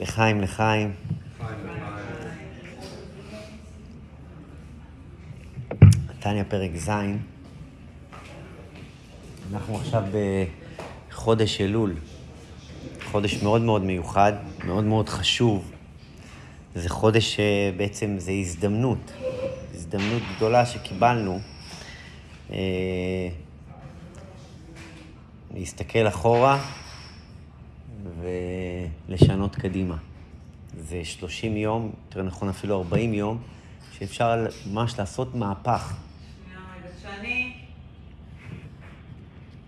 לחיים, לחיים. נתניה פרק ז', אנחנו עכשיו בחודש אלול, חודש מאוד מאוד מיוחד, מאוד מאוד חשוב. זה חודש שבעצם זה הזדמנות, הזדמנות גדולה שקיבלנו אה, להסתכל אחורה ולשנות קדימה. זה 30 יום, יותר נכון אפילו 40 יום, שאפשר ממש לעשות מהפך. שנייה רגע, שני,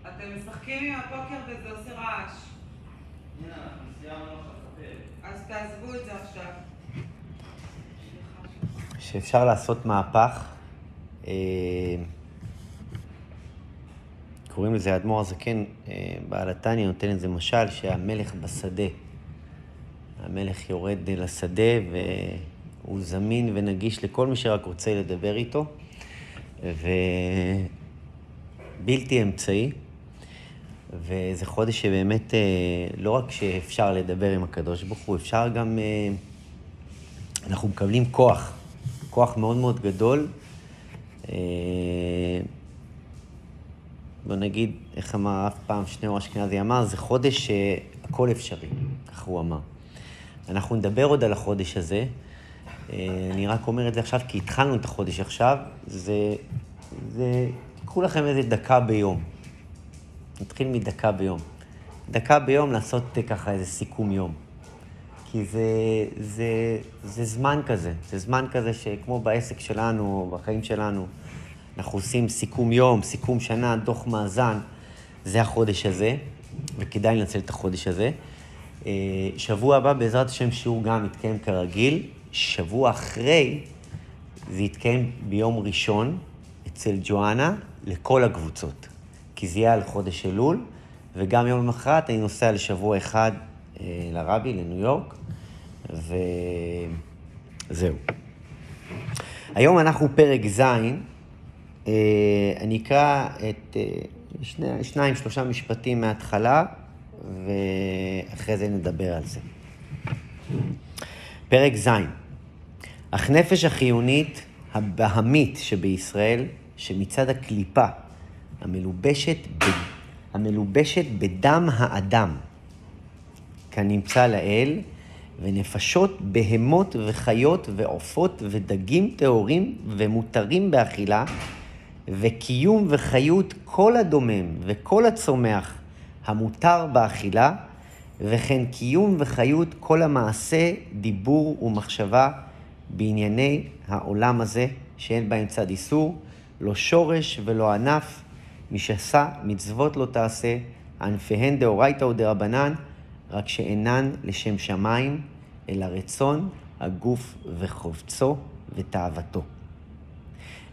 אתם משחקים עם הפוקר וזה עושה רעש. אז תעזבו את זה עכשיו. שאפשר לעשות מהפך. קוראים לזה, האדמו"ר הזקן, אה, בעל התניא נותן איזה משל שהמלך בשדה. המלך יורד לשדה והוא זמין ונגיש לכל מי שרק רוצה לדבר איתו, ובלתי אמצעי. וזה חודש שבאמת אה, לא רק שאפשר לדבר עם הקדוש ברוך הוא, אפשר גם, אה, אנחנו מקבלים כוח, כוח מאוד מאוד גדול. בוא נגיד, איך אמר אף פעם שניאור אשכנזי אמר, זה חודש שהכל אפשרי, כך הוא אמר. אנחנו נדבר עוד על החודש הזה. אה, אני רק אומר את זה עכשיו כי התחלנו את החודש עכשיו. זה, זה, קחו לכם איזה דקה ביום. נתחיל מדקה ביום. דקה ביום לעשות אה, ככה איזה סיכום יום. כי זה, זה, זה זמן כזה, זה זמן כזה שכמו בעסק שלנו, בחיים שלנו, אנחנו עושים סיכום יום, סיכום שנה, דוח מאזן, זה החודש הזה, וכדאי לנצל את החודש הזה. אה, שבוע הבא, בעזרת השם, שיעור גם יתקיים כרגיל. שבוע אחרי, זה יתקיים ביום ראשון אצל ג'ואנה לכל הקבוצות. כי זה יהיה על חודש אלול, וגם יום למחרת אני נוסע לשבוע אחד אה, לרבי, לניו יורק, וזהו. היום אנחנו פרק ז', אני אקרא את אה, שני, שניים, שלושה משפטים מההתחלה, ואחרי זה נדבר על זה. פרק ז' אך נפש החיונית הבהמית שבישראל, שמצד הקליפה המלובשת, ב, המלובשת בדם האדם, כנמצא לאל, ונפשות בהמות וחיות ועופות ודגים טהורים ומותרים באכילה, וקיום וחיות כל הדומם וכל הצומח המותר באכילה, וכן קיום וחיות כל המעשה, דיבור ומחשבה בענייני העולם הזה, שאין בהם צד איסור, לא שורש ולא ענף, משסה מצוות לא תעשה, ענפיהן דאורייתא ודרבנן, רק שאינן לשם שמיים, אלא רצון הגוף וחובצו ותאוותו.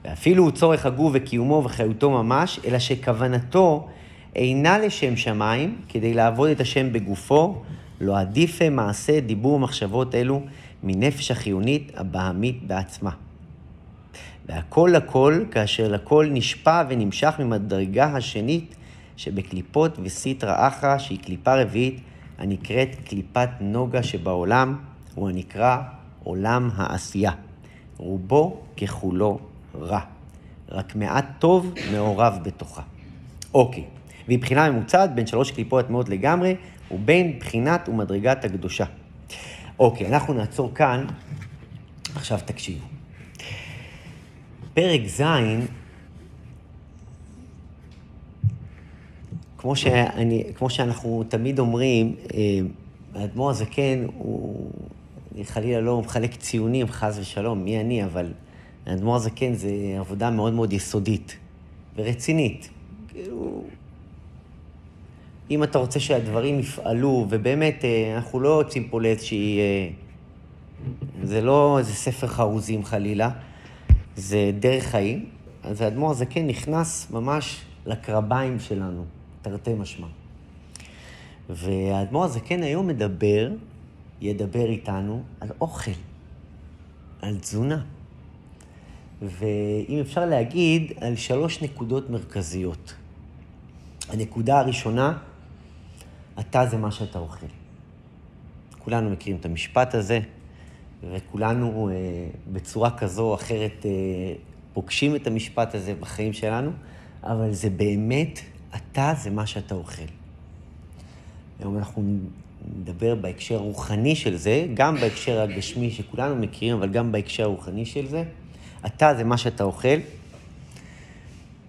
ואפילו צורך הגוף וקיומו וחיותו ממש, אלא שכוונתו אינה לשם שמיים, כדי לעבוד את השם בגופו, לא עדיפה מעשה דיבור ומחשבות אלו מנפש החיונית הבהמית בעצמה. והכל לכל, כאשר לכל נשפע ונמשך ממדרגה השנית שבקליפות וסיטרא אחרא, שהיא קליפה רביעית, הנקראת קליפת נוגה שבעולם, הוא הנקרא עולם העשייה. רובו ככולו רע. רק מעט טוב מעורב בתוכה. אוקיי, מבחינה ממוצעת בין שלוש קליפות טמאות לגמרי, ובין בחינת ומדרגת הקדושה. אוקיי, אנחנו נעצור כאן. עכשיו תקשיבו. פרק ז', כמו, שאני, כמו שאנחנו תמיד אומרים, אה, האדמו"ר הזקן הוא, חלילה לא מחלק ציונים, חס ושלום, מי אני, אבל האדמו"ר הזקן זה עבודה מאוד מאוד יסודית ורצינית. כאילו, אם אתה רוצה שהדברים יפעלו, ובאמת, אה, אנחנו לא יוצאים פה לאיזושהי... אה, זה לא איזה ספר חרוזים חלילה, זה דרך חיים. אז האדמו"ר הזקן נכנס ממש לקרביים שלנו, תרתי משמע. והאדמו"ר הזקן היום מדבר, ידבר איתנו על אוכל, על תזונה. ואם אפשר להגיד, על שלוש נקודות מרכזיות. הנקודה הראשונה, אתה זה מה שאתה אוכל. כולנו מכירים את המשפט הזה, וכולנו אה, בצורה כזו או אחרת אה, פוגשים את המשפט הזה בחיים שלנו, אבל זה באמת, אתה זה מה שאתה אוכל. היום אנחנו נדבר בהקשר הרוחני של זה, גם בהקשר הגשמי שכולנו מכירים, אבל גם בהקשר הרוחני של זה. אתה זה מה שאתה אוכל.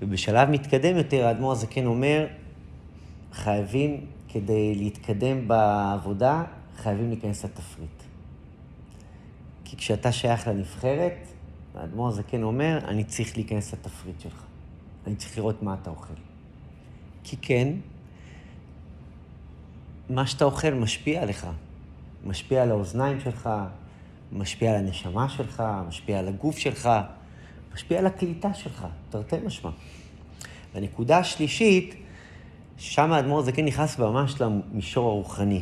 ובשלב מתקדם יותר, האדמו"ר הזקן אומר, חייבים, כדי להתקדם בעבודה, חייבים להיכנס לתפריט. כי כשאתה שייך לנבחרת, האדמו"ר הזקן אומר, אני צריך להיכנס לתפריט שלך. אני צריך לראות מה אתה אוכל. כי כן, מה שאתה אוכל משפיע עליך. משפיע על האוזניים שלך, משפיע על הנשמה שלך, משפיע על הגוף שלך, משפיע על הקליטה שלך, תרתי משמע. והנקודה השלישית, שם האדמו"ר הזקן נכנס ממש למישור הרוחני.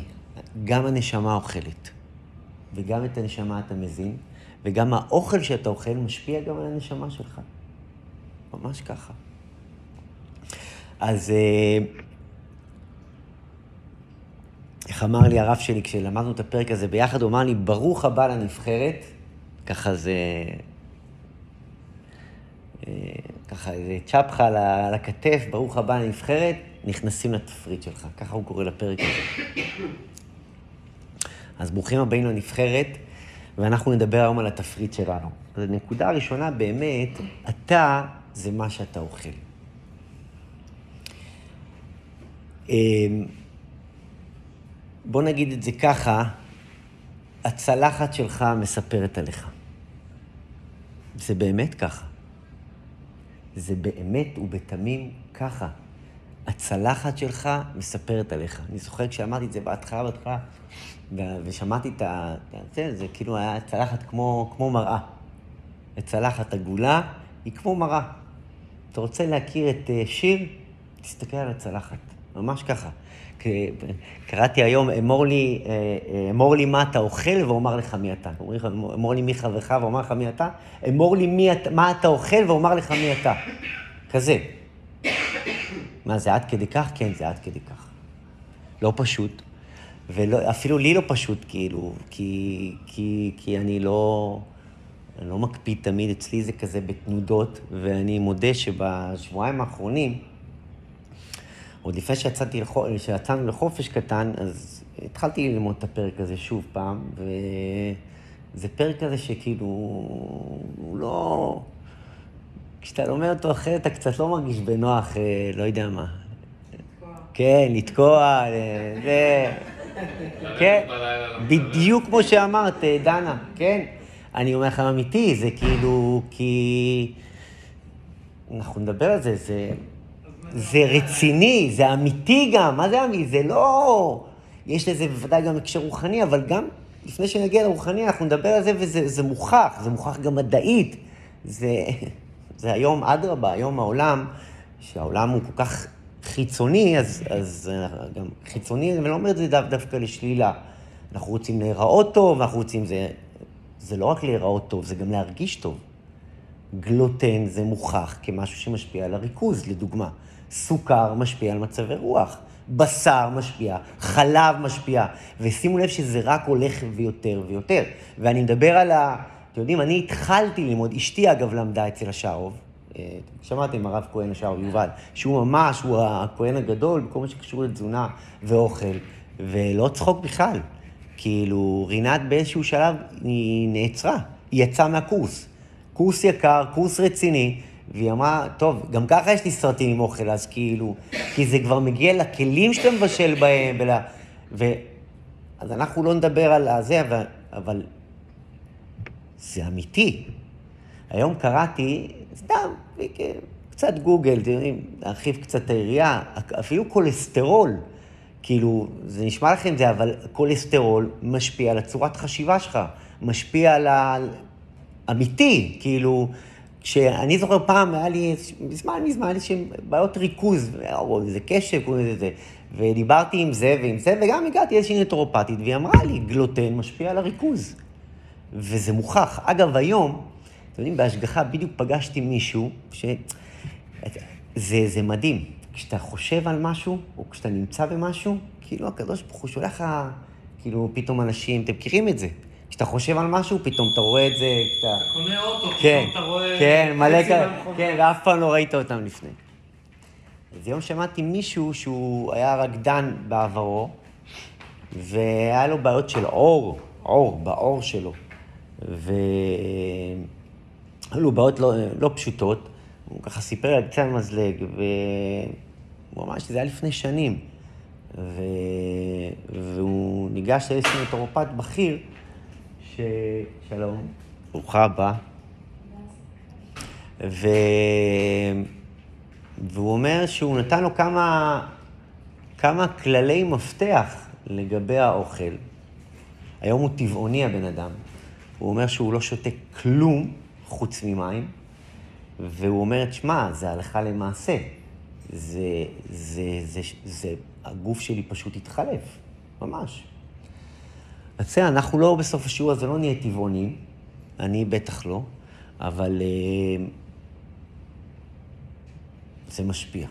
גם הנשמה אוכלת, וגם את הנשמה אתה מזין, וגם האוכל שאתה אוכל משפיע גם על הנשמה שלך. ממש ככה. אז אה, איך אמר לי הרב שלי כשלמדנו את הפרק הזה ביחד, הוא אמר לי, ברוך הבא לנבחרת, ככה זה... אה, ככה איזה צ'פחה על הכתף, ברוך הבא לנבחרת, נכנסים לתפריט שלך. ככה הוא קורא לפרק הזה. אז ברוכים הבאים לנבחרת, ואנחנו נדבר היום על התפריט שלנו. אז הנקודה הראשונה, באמת, אתה זה מה שאתה אוכל. בוא נגיד את זה ככה, הצלחת שלך מספרת עליך. זה באמת ככה. זה באמת ובתמים ככה. הצלחת שלך מספרת עליך. אני זוכר כשאמרתי את זה בהתחלה, בהתחלה, ושמעתי את ה... זה, זה כאילו היה צלחת כמו, כמו מראה. צלחת עגולה היא כמו מראה. אתה רוצה להכיר את אה, שיר? תסתכל על הצלחת. ממש ככה. קראתי היום, אמור לי, אה, אה, אמור לי מה אתה אוכל ואומר לך מי אתה. אמור לי מי חברך ואומר לך מי אתה. אמור לי מי, מה אתה אוכל ואומר לך מי אתה. כזה. מה, זה עד כדי כך? כן, זה עד כדי כך. לא פשוט. ואפילו לי לא פשוט, כאילו, כי, כי, כי אני לא... אני לא מקפיד תמיד, אצלי זה כזה בתנודות, ואני מודה שבשבועיים האחרונים, עוד לפני שיצאתי לחופ... שיצאנו לחופש קטן, אז התחלתי ללמוד את הפרק הזה שוב פעם, וזה פרק כזה שכאילו, הוא לא... כשאתה לומד אותו אחרת, אתה קצת לא מרגיש בנוח, אה, לא יודע מה. כן, לתקוע, אה, זה... כן, בדיוק כמו שאמרת, אה, דנה, כן? אני אומר לכם אמיתי, זה כאילו, כי... אנחנו נדבר על זה, זה... זה רציני, זה אמיתי גם, מה זה אמיתי? זה לא... יש לזה בוודאי גם הקשר רוחני, אבל גם לפני שנגיע לרוחני, אנחנו נדבר על זה וזה מוכח, זה מוכח גם מדעית. זה, זה היום, אדרבה, היום העולם, שהעולם הוא כל כך חיצוני, אז, אז גם חיצוני, אני לא אומר את זה דו, דווקא לשלילה. אנחנו רוצים להיראות טוב, אנחנו רוצים, זה, זה לא רק להיראות טוב, זה גם להרגיש טוב. גלוטן זה מוכח כמשהו שמשפיע על הריכוז, לדוגמה. סוכר משפיע על מצבי רוח, בשר משפיע, חלב משפיע, ושימו לב שזה רק הולך ויותר ויותר. ואני מדבר על ה... אתם יודעים, אני התחלתי ללמוד, אשתי אגב למדה אצל השארוב, אה, שמעתם, הרב כהן השארוב, יובל, שהוא ממש, הוא הכהן הגדול בכל מה שקשור לתזונה ואוכל, ולא צחוק בכלל. כאילו, רינת באיזשהו שלב, היא נעצרה, היא יצאה מהקורס. קורס יקר, קורס רציני, והיא אמרה, טוב, גם ככה יש לי סרטים עם אוכל, אז כאילו, כי זה כבר מגיע לכלים שאתה מבשל בהם, ולה, ו... אז אנחנו לא נדבר על זה, אבל, אבל זה אמיתי. היום קראתי, סתם, קצת גוגל, אתם יודעים, להרחיב קצת את היריעה, אפילו כולסטרול, כאילו, זה נשמע לכם זה, אבל כולסטרול משפיע על הצורת חשיבה שלך, משפיע על ה... אמיתי, כאילו, כשאני זוכר פעם, היה לי, מזמן מזמן, היה לי בעיות ריכוז, או איזה קשב, או איזה זה, ודיברתי עם זה ועם זה, וגם הגעתי לאיזושהי נטרופטית, והיא אמרה לי, גלוטן משפיע על הריכוז. וזה מוכח. אגב, היום, אתם יודעים, בהשגחה בדיוק פגשתי מישהו, ש... זה, זה מדהים. כשאתה חושב על משהו, או כשאתה נמצא במשהו, כאילו הקדוש ברוך הוא שולח לך כאילו, פתאום אנשים, אתם מכירים את זה. כשאתה חושב על משהו, פתאום אתה רואה את זה, אתה... אתה קונה אוטו, כן, פתאום אתה רואה... כן, מלא כאלה. כן, ואף פעם לא ראית אותם לפני. אז יום שמעתי מישהו שהוא היה רקדן בעברו, והיה לו בעיות של עור, עור, בעור שלו. והיו לו בעיות לא, לא פשוטות, הוא ככה סיפר על קצה המזלג, והוא אמר שזה היה לפני שנים. ו... והוא ניגש לאיזשהו מטורופט בכיר, ש... שלום, ברוכה הבאה. ו... והוא אומר שהוא נתן לו כמה, כמה כללי מפתח לגבי האוכל. היום הוא טבעוני הבן אדם. הוא אומר שהוא לא שותה כלום חוץ ממים, והוא אומר, תשמע, זה הלכה למעשה. זה, זה, זה, זה, זה, הגוף שלי פשוט התחלף, ממש. אז בסדר, אנחנו לא בסוף השיעור הזה, לא נהיה טבעונים, אני בטח לא, אבל אה, זה משפיע.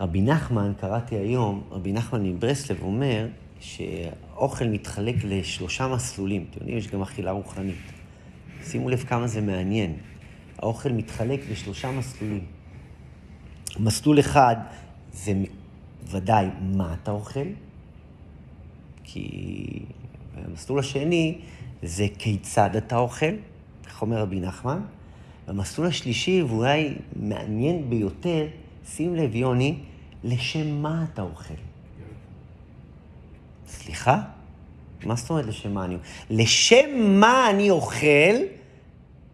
רבי נחמן, קראתי היום, רבי נחמן מברסלב אומר שאוכל מתחלק לשלושה מסלולים. אתם יודעים, יש גם אכילה רוחנית. שימו לב כמה זה מעניין. האוכל מתחלק לשלושה מסלולים. מסלול אחד זה ודאי מה אתה אוכל, כי המסלול השני זה כיצד אתה אוכל, כך אומר רבי נחמן. והמסלול השלישי, ואולי מעניין ביותר, שים לב, יוני, לשם מה אתה אוכל. סליחה? מה זאת אומרת לשם מה אני אוכל? לשם מה אני אוכל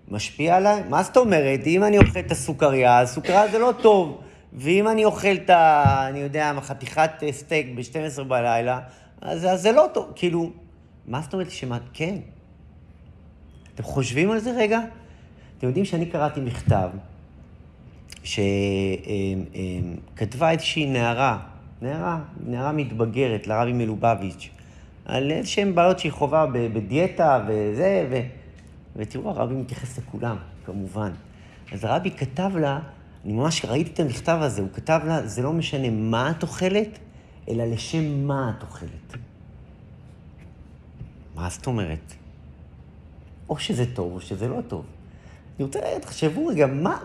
משפיע עליי? מה זאת אומרת? אם אני אוכל את הסוכריה, הסוכריה זה לא טוב. ואם אני אוכל את ה... אני יודע, חתיכת סטייק ב-12 בלילה, אז, אז זה לא טוב. כאילו, מה זאת אומרת לשם מה? כן. אתם חושבים על זה רגע? אתם יודעים שאני קראתי מכתב שכתבה איזושהי נערה, נערה, נערה מתבגרת לרבי מלובביץ', על איזשהם בעיות שהיא חווה בדיאטה וזה, ו... ותראו, הרבי מתייחס לכולם, כמובן. אז הרבי כתב לה, אני ממש ראיתי את המכתב הזה, הוא כתב לה, זה לא משנה מה את אוכלת, אלא לשם מה את אוכלת. מה זאת אומרת? או שזה טוב או שזה לא טוב. אני רוצה, תחשבו רגע, מה,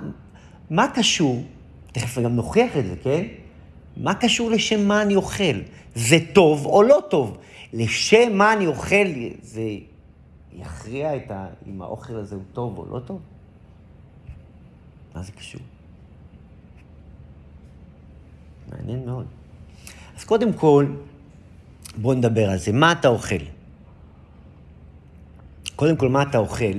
מה קשור, תכף גם נוכיח את זה, כן? מה קשור לשם מה אני אוכל? זה טוב או לא טוב? לשם מה אני אוכל, זה יכריע את ה... אם האוכל הזה הוא טוב או לא טוב? מה זה קשור? מעניין מאוד. אז קודם כל, בואו נדבר על זה. מה אתה אוכל? קודם כל, מה אתה אוכל?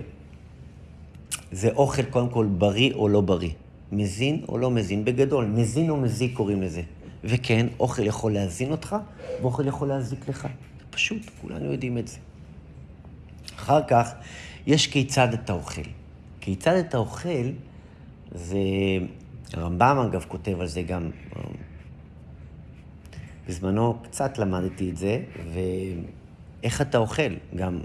זה אוכל קודם כל בריא או לא בריא. מזין או לא מזין. בגדול, מזין או מזיק קוראים לזה. וכן, אוכל יכול להזין אותך, ואוכל יכול להזיק לך. פשוט, כולנו יודעים את זה. אחר כך, יש כיצד אתה אוכל. כיצד אתה אוכל, זה... הרמב"ם, אגב, כותב על זה גם... בזמנו קצת למדתי את זה, ואיך אתה אוכל. גם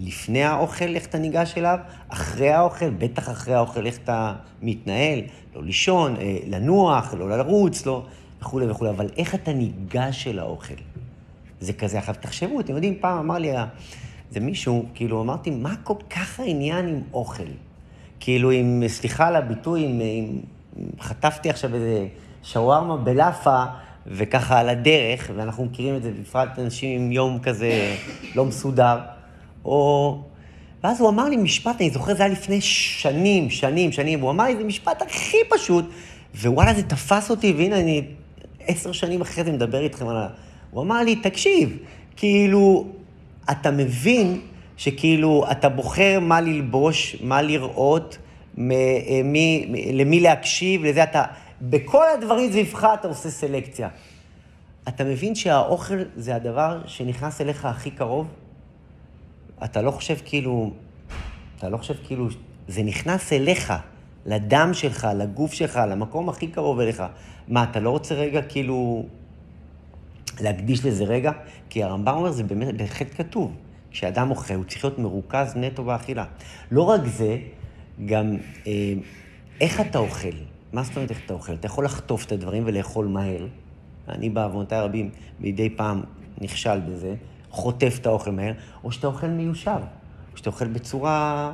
לפני האוכל, איך אתה ניגש אליו, אחרי האוכל, בטח אחרי האוכל, איך אתה מתנהל, לא לישון, אה, לנוח, לא לרוץ, לא... וכולי וכולי, אבל איך אתה ניגש אל האוכל? זה כזה, עכשיו תחשבו, אתם יודעים, פעם אמר לי, זה מישהו, כאילו, אמרתי, מה כל כך העניין עם אוכל? כאילו, אם, סליחה על הביטוי, אם, אם חטפתי עכשיו איזה שווארמה בלאפה, וככה על הדרך, ואנחנו מכירים את זה, בפרט אנשים עם יום כזה לא מסודר, או... ואז הוא אמר לי משפט, אני זוכר, זה היה לפני שנים, שנים, שנים, הוא אמר לי, זה משפט הכי פשוט, ווואלה, זה תפס אותי, והנה, אני עשר שנים אחרי זה מדבר איתכם על ה... הוא אמר לי, תקשיב, כאילו, אתה מבין שכאילו, אתה בוחר מה ללבוש, מה לראות, מ, מי, מ, למי להקשיב, לזה אתה... בכל הדברים סביבך אתה עושה סלקציה. אתה מבין שהאוכל זה הדבר שנכנס אליך הכי קרוב? אתה לא חושב כאילו, אתה לא חושב כאילו, זה נכנס אליך, לדם שלך, לגוף שלך, למקום הכי קרוב אליך. מה, אתה לא רוצה רגע כאילו להקדיש לזה רגע? כי הרמב"ם אומר, זה באמת בהחלט כתוב. כשאדם אוכל, הוא צריך להיות מרוכז נטו באכילה. לא רק זה, גם אה, איך אתה אוכל. מה זאת אומרת איך אתה אוכל? אתה יכול לחטוף את הדברים ולאכול מהר. אני בעוונותיי הרבים מדי פעם נכשל בזה, חוטף את האוכל מהר, או שאתה אוכל מיושב, או שאתה אוכל בצורה...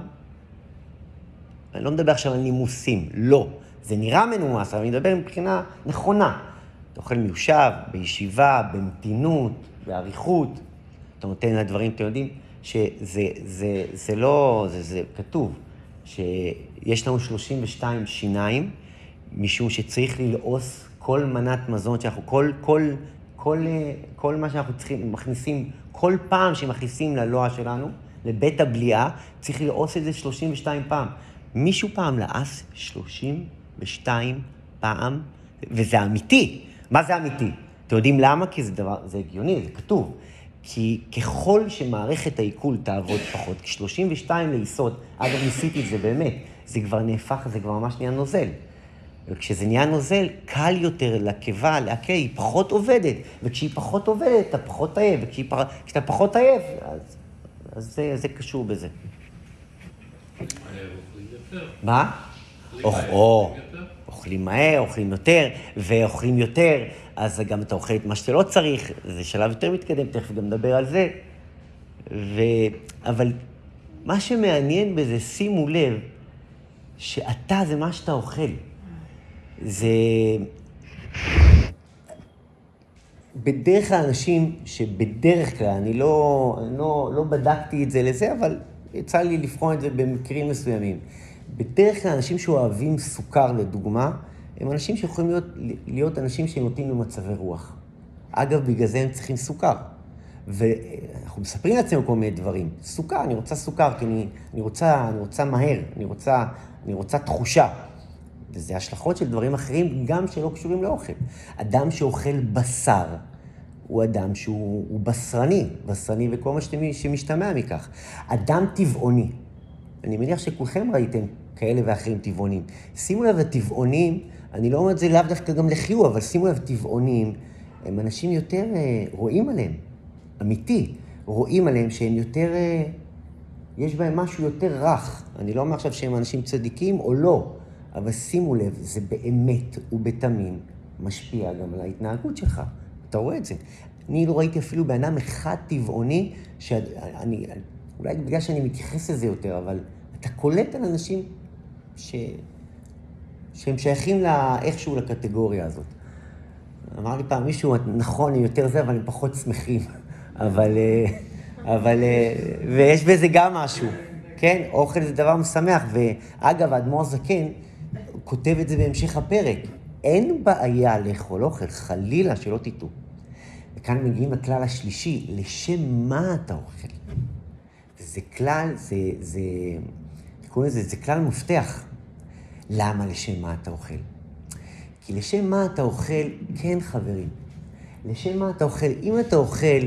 אני לא מדבר עכשיו על נימוסים, לא. זה נראה מנומס, אבל אני מדבר מבחינה נכונה. אתה אוכל מיושב, בישיבה, במתינות, באריכות. אתה נותן לדברים, אתם יודעים, שזה זה, זה לא, זה, זה כתוב, שיש לנו 32 שיניים, משום שצריך ללעוס כל מנת מזון שאנחנו, כל, כל, כל, כל מה שאנחנו צריכים, מכניסים, כל פעם שמכניסים ללוע שלנו, לבית הבליעה, צריך ללעוס את זה 32 פעם. מישהו פעם לעס 32 פעם, וזה אמיתי. מה זה אמיתי? אתם יודעים למה? כי זה דבר, זה הגיוני, זה כתוב. כי ככל שמערכת העיכול תעבוד פחות, כ-32 לעיסות, אגב, ניסיתי את זה באמת, זה כבר נהפך, זה כבר ממש נהיה נוזל. וכשזה נהיה נוזל, קל יותר לקיבה, לעקה, היא פחות עובדת. וכשהיא פחות עובדת, אתה פחות עייף, וכשאתה פחות עייף, אז, אז זה, זה קשור בזה. מה? אוכלים מהר, אוכלים יותר, ואוכלים יותר, אז גם אתה אוכל את מה שאתה לא צריך, זה שלב יותר מתקדם, תכף גם נדבר על זה. ו... אבל מה שמעניין בזה, שימו לב, שאתה זה מה שאתה אוכל. זה... בדרך כלל אנשים שבדרך כלל, אני לא, לא, לא בדקתי את זה לזה, אבל יצא לי לבחון את זה במקרים מסוימים. בדרך כלל אנשים שאוהבים סוכר, לדוגמה, הם אנשים שיכולים להיות, להיות אנשים שנוטים למצבי רוח. אגב, בגלל זה הם צריכים סוכר. ואנחנו מספרים לעצמנו כל מיני דברים. סוכר, אני רוצה סוכר, כי אני, אני, רוצה, אני רוצה מהר, אני רוצה, אני רוצה תחושה. וזה השלכות של דברים אחרים, גם שלא קשורים לאוכל. אדם שאוכל בשר, הוא אדם שהוא בשרני, בשרני וכל מה שמשתמע מכך. אדם טבעוני, אני מניח שכולכם ראיתם כאלה ואחרים טבעונים. שימו לב, הטבעונים, אני לא אומר את זה לאו דווקא גם לחיוב, אבל שימו לב, טבעונים, הם אנשים יותר, אה, רואים עליהם, אמיתי, רואים עליהם שהם יותר, אה, יש בהם משהו יותר רך. אני לא אומר עכשיו שהם אנשים צדיקים או לא, אבל שימו לב, זה באמת ובתמים משפיע גם על ההתנהגות שלך. אתה רואה את זה. אני לא ראיתי אפילו בן אדם אחד טבעוני, שאני, אולי בגלל שאני מתייחס לזה יותר, אבל אתה קולט על אנשים ש... שהם שייכים לה... איכשהו לקטגוריה הזאת. אמר לי פעם מישהו, נכון, הם יותר זה, אבל הם פחות שמחים. אבל, אה, אבל, אה, ויש בזה גם משהו, כן? אוכל זה דבר משמח. ואגב, האדמו"ר זקן כותב את זה בהמשך הפרק. אין בעיה לאכול אוכל, חלילה, שלא תטעו. וכאן מגיעים לכלל השלישי, לשם מה אתה אוכל? זה כלל, זה, זה, קוראים לזה, זה כלל מפתח. למה לשם מה אתה אוכל? כי לשם מה אתה אוכל, כן חברים, לשם מה אתה אוכל, אם אתה אוכל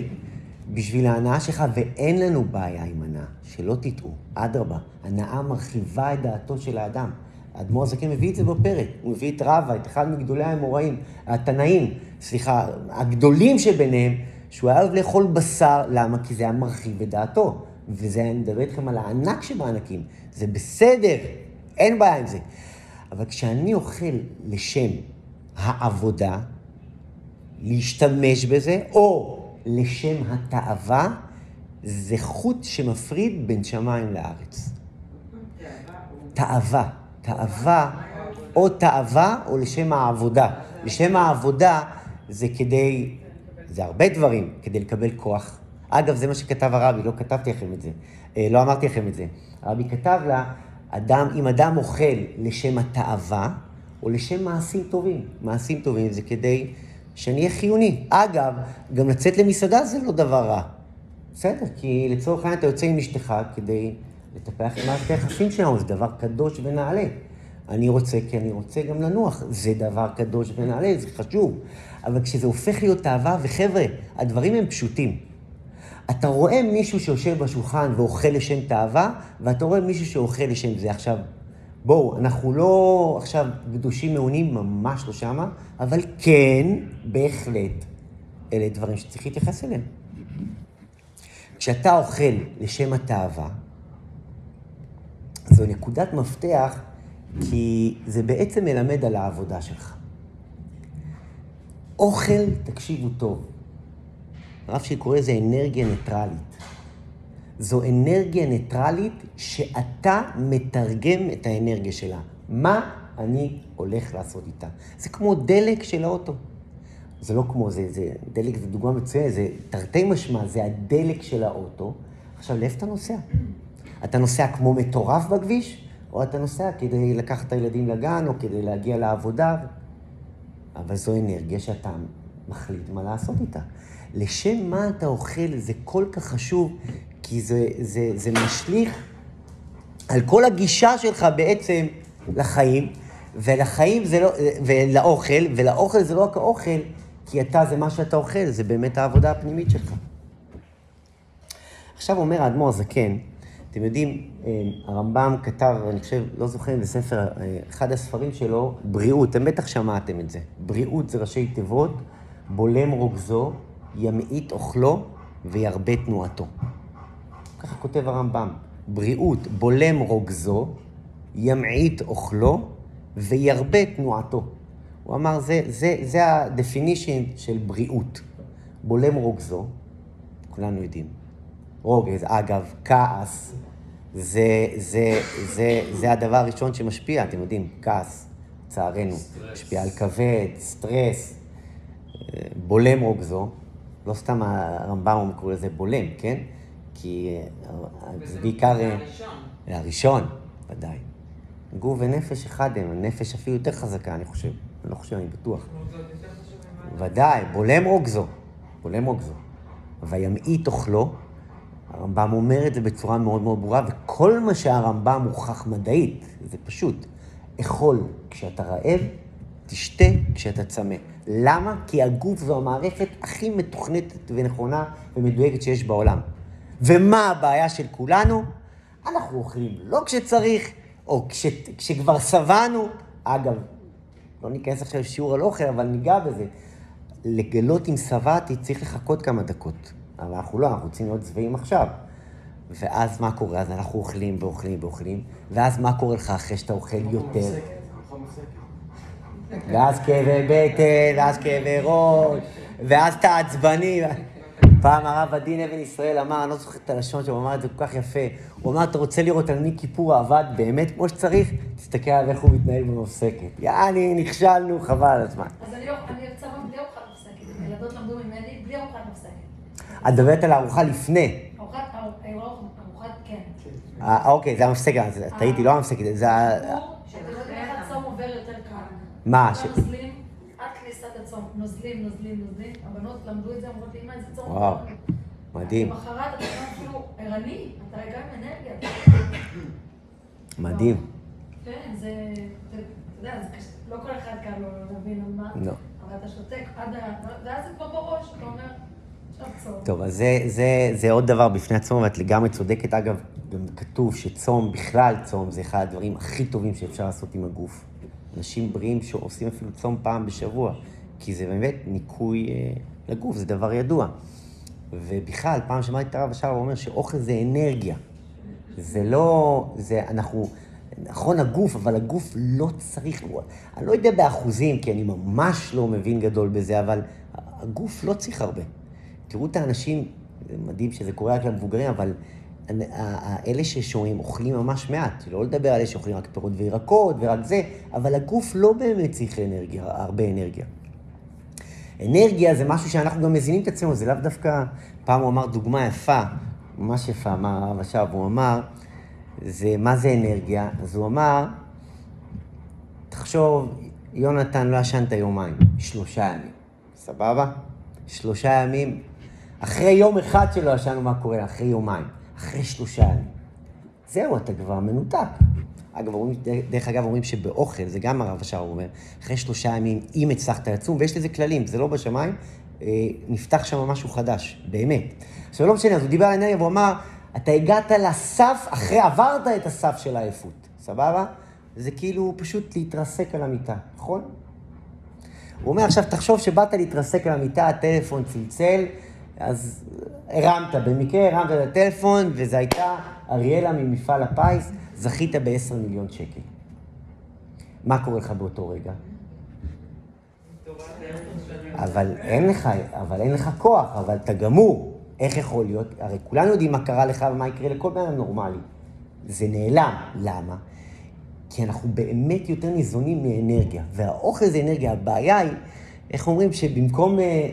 בשביל ההנאה שלך, ואין לנו בעיה עם הנאה, שלא תטעו, אדרבה, הנאה מרחיבה את דעתו של האדם. האדמו"ר הזקן מביא את זה בפרק, הוא מביא את רבא, את אחד מגדולי האמוראים, התנאים, סליחה, הגדולים שביניהם, שהוא היה אוהב לאכול בשר, למה? כי זה היה מרחיב את דעתו. וזה, אני מדבר איתכם על הענק שבענקים. זה בסדר, אין בעיה עם זה. אבל כשאני אוכל לשם העבודה, להשתמש בזה, או לשם התאווה, זה חוט שמפריד בין שמיים לארץ. תאווה, תאווה, או תאווה או לשם העבודה. לשם העבודה זה כדי, זה הרבה דברים, כדי לקבל כוח. אגב, זה מה שכתב הרבי, לא כתבתי לכם את זה, אה, לא אמרתי לכם את זה. הרבי כתב לה, אדם, אם אדם אוכל לשם התאווה, או לשם מעשים טובים. מעשים טובים זה כדי שאני אהיה חיוני. אגב, גם לצאת למסעדה זה לא דבר רע. בסדר, כי לצורך העניין אתה יוצא עם אשתך כדי לטפח את מערכת היחסים שלנו, זה דבר קדוש ונעלה. אני רוצה כי אני רוצה גם לנוח, זה דבר קדוש ונעלה, זה חשוב. אבל כשזה הופך להיות אהבה, וחבר'ה, הדברים הם פשוטים. אתה רואה מישהו שיושב בשולחן ואוכל לשם תאווה, ואתה רואה מישהו שאוכל לשם זה. עכשיו, בואו, אנחנו לא עכשיו קדושים מעונים, ממש לא שמה, אבל כן, בהחלט, אלה דברים שצריך להתייחס אליהם. כשאתה אוכל לשם התאווה, זו נקודת מפתח, כי זה בעצם מלמד על העבודה שלך. אוכל, תקשיבו טוב, הרב שלי קורא לזה אנרגיה ניטרלית. זו אנרגיה ניטרלית שאתה מתרגם את האנרגיה שלה. מה אני הולך לעשות איתה? זה כמו דלק של האוטו. זה לא כמו, זה, זה דלק זה דוגמה מצוינת, זה תרתי משמע, זה הדלק של האוטו. עכשיו, לאיפה אתה נוסע? אתה נוסע כמו מטורף בכביש, או אתה נוסע כדי לקחת את הילדים לגן, או כדי להגיע לעבודה? אבל זו אנרגיה שאתה מחליט מה לעשות איתה. לשם מה אתה אוכל זה כל כך חשוב, כי זה, זה, זה משליך על כל הגישה שלך בעצם לחיים, ולחיים זה לא, ולאוכל, ולאוכל זה לא רק האוכל, כי אתה זה מה שאתה אוכל, זה באמת העבודה הפנימית שלך. עכשיו אומר האדמו"ר הזקן, אתם יודעים, אה, הרמב"ם כתב, אני חושב, לא זוכר אם זה ספר, אה, אחד הספרים שלו, בריאות, אתם בטח שמעתם את זה. בריאות זה ראשי תיבות, בולם רוגזו, ימעיט אוכלו וירבה תנועתו. ככה כותב הרמב"ם. בריאות, בולם רוגזו, ימעיט אוכלו וירבה תנועתו. הוא אמר, זה, זה, זה ה-definition של בריאות. בולם רוגזו, כולנו יודעים. רוגז, אגב, כעס, זה, זה, זה, זה הדבר הראשון שמשפיע, אתם יודעים, כעס, לצערנו, משפיע על כבד, סטרס, בולם רוגזו, לא סתם הרמב"ם הוא קורא לזה בולם, כן? כי אה, זה בעיקר... זה הראשון. הראשון, ודאי. גוף ונפש אחד הם, הנפש אפילו יותר חזקה, אני חושב. אני לא חושב, אני בטוח. ודאי, בולם רוגזו, בולם רוגזו. וימעיט אוכלו, הרמב"ם אומר את זה בצורה מאוד מאוד ברורה, וכל מה שהרמב"ם מוכח מדעית, זה פשוט. אכול כשאתה רעב, תשתה כשאתה צמא. למה? כי הגוף זו המערכת הכי מתוכנתת ונכונה ומדויקת שיש בעולם. ומה הבעיה של כולנו? אנחנו אוכלים לא כשצריך, או כש, כשכבר שבענו. אגב, לא ניכנס עכשיו לשיעור על אוכל, אבל ניגע בזה. לגלות אם שבעתי צריך לחכות כמה דקות. אבל אנחנו לא, אנחנו רוצים להיות שבעים עכשיו. ואז מה קורה? אז אנחנו אוכלים ואוכלים ואוכלים, ואז מה קורה לך אחרי שאתה אוכל יותר? ואז כאבי בטן, ואז כאבי ראש, ואז אתה עצבני. פעם הרב עדין אבן ישראל אמר, אני לא זוכר את הלשון שלו, הוא אמר את זה כל כך יפה. הוא אמר, אתה רוצה לראות על מי כיפור עבד באמת כמו שצריך? תסתכל על איך הוא מתנהל במפסקת. יעני, נכשלנו, חבל על הזמן. אז אני אני צמה בלי ארוחת מפסקת. הילדות למדו ממני בלי ארוחת מפסקת. את מדברת על הארוחה לפני. ארוחת, ארוחת, ארוחת, כן. אה, אוקיי, זה המפסקת, אז טעיתי, לא המפסקת, זה ה... לא. מה? נוזלים. נוזלים, נוזלים. הבנות למדו את זה, אמרות לי, אמא, איזה צום. וואו, עובר." מדהים, למחרת אתה גם אפילו ערני, אתה גם עם אנרגיה. מדהים. כן, זה, אתה יודע, לא כל אחד קל לו להבין על מה, לא. אבל אתה שותק עד ה... ואז זה כבר בראש, אתה אומר. טוב, אז זה, זה, זה עוד דבר בפני עצמו, ואת לגמרי צודקת. אגב, גם כתוב שצום, בכלל צום, זה אחד הדברים הכי טובים שאפשר לעשות עם הגוף. אנשים בריאים שעושים אפילו צום פעם בשבוע, כי זה באמת ניקוי אה, לגוף, זה דבר ידוע. ובכלל, פעם שמעתי את הרב השער, הוא אומר שאוכל זה אנרגיה. זה לא, זה, אנחנו, נכון הגוף, אבל הגוף לא צריך, אני לא יודע באחוזים, כי אני ממש לא מבין גדול בזה, אבל הגוף לא צריך הרבה. תראו את האנשים, זה מדהים שזה קורה רק למבוגרים, אבל אלה ששומעים אוכלים ממש מעט, לא לדבר על אלה שאוכלים רק פירות וירקות ורק זה, אבל הגוף לא באמת צריך אנרגיה, הרבה אנרגיה. אנרגיה זה משהו שאנחנו גם מזינים את עצמנו, זה לאו דווקא, פעם הוא אמר דוגמה יפה, ממש יפה, אמר הרב עכשיו, הוא אמר, זה, מה זה אנרגיה? אז הוא אמר, תחשוב, יונתן לא ישנת יומיים, שלושה ימים, סבבה? שלושה ימים, אחרי יום אחד שלא ישנו, מה קורה? אחרי יומיים, אחרי שלושה ימים. זהו, אתה כבר מנותק. אגב, אומרים, דרך אגב, אומרים שבאוכל, זה גם הרב השער אומר, אחרי שלושה ימים, אם הצלחת לצום, ויש לזה כללים, זה לא בשמיים, אה, נפתח שם משהו חדש, באמת. עכשיו, לא משנה, אז הוא דיבר על אנרגיה והוא אמר, אתה הגעת לסף, אחרי עברת את הסף של העייפות, סבבה? זה כאילו פשוט להתרסק על המיטה, נכון? הוא אומר, עכשיו תחשוב שבאת להתרסק על המיטה, הטלפון צלצל, אז הרמת, במקרה הרמת את הטלפון, וזו הייתה אריאלה ממפעל הפיס, זכית ב-10 מיליון שקל. מה קורה לך באותו רגע? אבל אין לך, אבל אין לך כוח, אבל אתה גמור. איך יכול להיות? הרי כולנו יודעים מה קרה לך ומה יקרה לכל בן אדם נורמלי. זה נעלם. למה? כי אנחנו באמת יותר ניזונים מאנרגיה, והאוכל זה אנרגיה. הבעיה היא, איך אומרים, שבמקום אה, אה,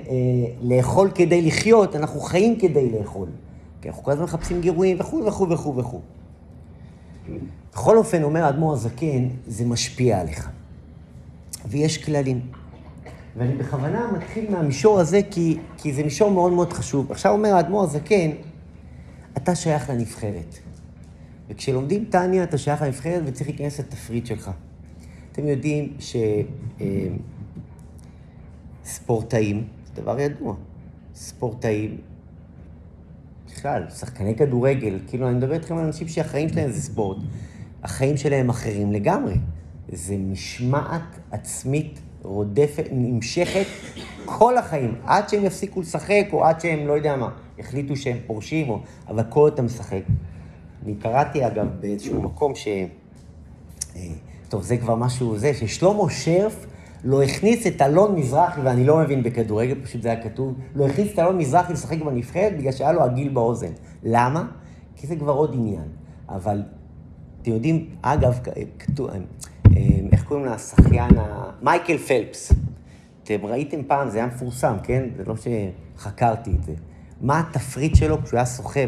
לאכול כדי לחיות, אנחנו חיים כדי לאכול. כי אנחנו כל הזמן מחפשים גירויים וכו' וכו' וכו' וכו'. בכל אופן, אומר האדמו"ר הזקן, זה משפיע עליך. ויש כללים. ואני בכוונה מתחיל מהמישור הזה, כי, כי זה מישור מאוד מאוד חשוב. עכשיו אומר האדמו"ר הזקן, אתה שייך לנבחרת. וכשלומדים טניה, אתה שייך לנבחרת וצריך להיכנס לתפריט שלך. אתם יודעים שספורטאים, זה דבר ידוע, ספורטאים, בכלל, שחקני כדורגל, כאילו, אני מדבר איתכם על אנשים שהחיים שלהם זה ספורט. החיים שלהם אחרים לגמרי. זה משמעת עצמית רודפת, נמשכת כל החיים, עד שהם יפסיקו לשחק, או עד שהם, לא יודע מה, החליטו שהם פורשים, או... אבל כל עוד אתה משחק. אני קראתי, אגב, באיזשהו מקום ש... אה, טוב, זה כבר משהו זה, ששלמה שרף לא הכניס את אלון מזרחי, ואני לא מבין בכדורגל, פשוט זה היה כתוב, לא הכניס את אלון מזרחי לשחק בנבחרת בגלל שהיה לו עגיל באוזן. למה? כי זה כבר עוד עניין. אבל אתם יודעים, אגב, כתוב, אה, איך קוראים לשחיין, מייקל פלפס. אתם ראיתם פעם, זה היה מפורסם, כן? זה לא שחקרתי את זה. מה התפריט שלו כשהוא היה שוחה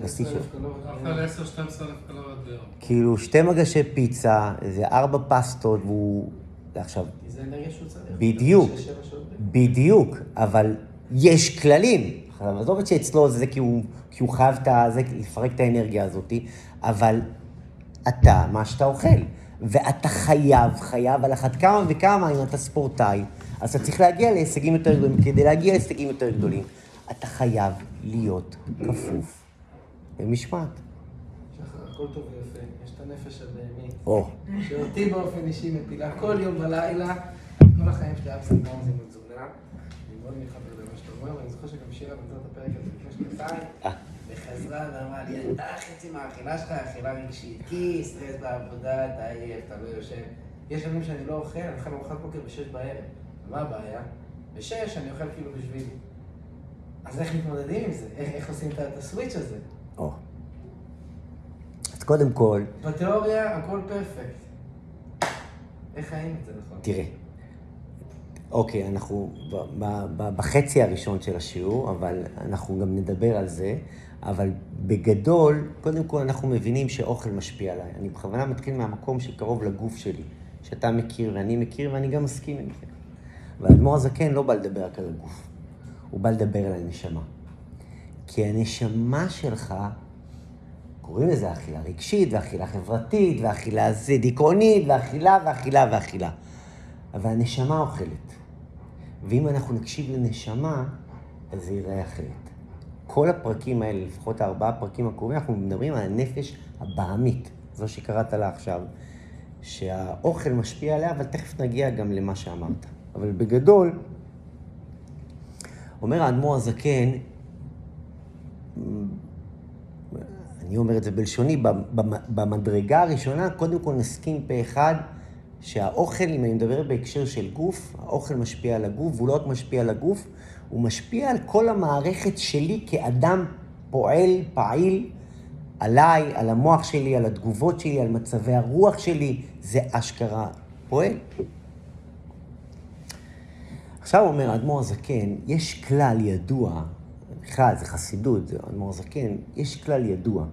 בשיא שלו? אכל 10-12 אלף קלוריות ביום. כאילו, שתי מגשי פיצה, איזה ארבע פסטות, והוא... עכשיו, כי זה אנרגיה שהוא צריך. בדיוק. בדיוק, אבל יש כללים. עכשיו, עזוב את שאצלו זה כי הוא, כי הוא חייב את. זה, לפרק את האנרגיה הזאת, אבל אתה, מה שאתה אוכל. ואתה חייב, חייב, על אחת כמה וכמה, אם אתה ספורטאי, אז אתה צריך להגיע להישגים יותר גדולים. כדי להגיע להישגים יותר גדולים, אתה חייב להיות כפוף למשמעת. שחר, הכל טוב ויפה, את הנפש הבהמית, או, שאותי באופן אישי מפילה כל יום בלילה, כל החיים שלי היה פסק מורזים בתזונה. אני מאוד מתחבר למה שאתה אומר, ואני זוכר שגם שירה את הפרק הזה לפני שנתיים, אה. וחזרה ואמרה לי, אתה חצי מהאכילה שלך, אכילה רגשית, כי סטרס בעבודה, אתה עייף, אתה לא יושב. יש ימים שאני לא אוכל, אני אוכל ארוחת בוקר בשש בערב. מה הבעיה? בשש אני אוכל כאילו בשביל... אז איך מתמודדים עם זה? איך, איך עושים את הסוויץ' הזה? או. קודם כל, בתיאוריה הכל פרפקט. איך חיים את זה נכון? תראה, אוקיי, אנחנו ב- ב- ב- בחצי הראשון של השיעור, אבל אנחנו גם נדבר על זה, אבל בגדול, קודם כל אנחנו מבינים שאוכל משפיע עליי. אני בכוונה מתחיל מהמקום שקרוב לגוף שלי, שאתה מכיר ואני מכיר ואני גם מסכים עם זה. והאדמו"ר הזקן לא בא לדבר רק על הגוף, הוא בא לדבר על הנשמה. כי הנשמה שלך, קוראים לזה אכילה רגשית, ואכילה חברתית, ואכילה זה דיכאונית, ואכילה, ואכילה, ואכילה. אבל הנשמה אוכלת. ואם אנחנו נקשיב לנשמה, אז זה ייראה אחרת. כל הפרקים האלה, לפחות הארבעה פרקים הקרובים, אנחנו מדברים על הנפש הבעמית, זו שקראת לה עכשיו, שהאוכל משפיע עליה, אבל תכף נגיע גם למה שאמרת. אבל בגדול, אומר האדמו"ר הזקן, אני אומר את זה בלשוני, במ- במדרגה הראשונה, קודם כל נסכים פה אחד שהאוכל, אם אני מדבר בהקשר של גוף, האוכל משפיע על הגוף, והוא לא רק משפיע על הגוף, הוא משפיע על כל המערכת שלי כאדם פועל, פעיל, עליי, על המוח שלי, על התגובות שלי, על מצבי הרוח שלי, זה אשכרה פועל. עכשיו אומר האדמו"ר הזקן, יש כלל ידוע, בכלל זה חסידות, זה האדמו"ר הזקן, יש כלל ידוע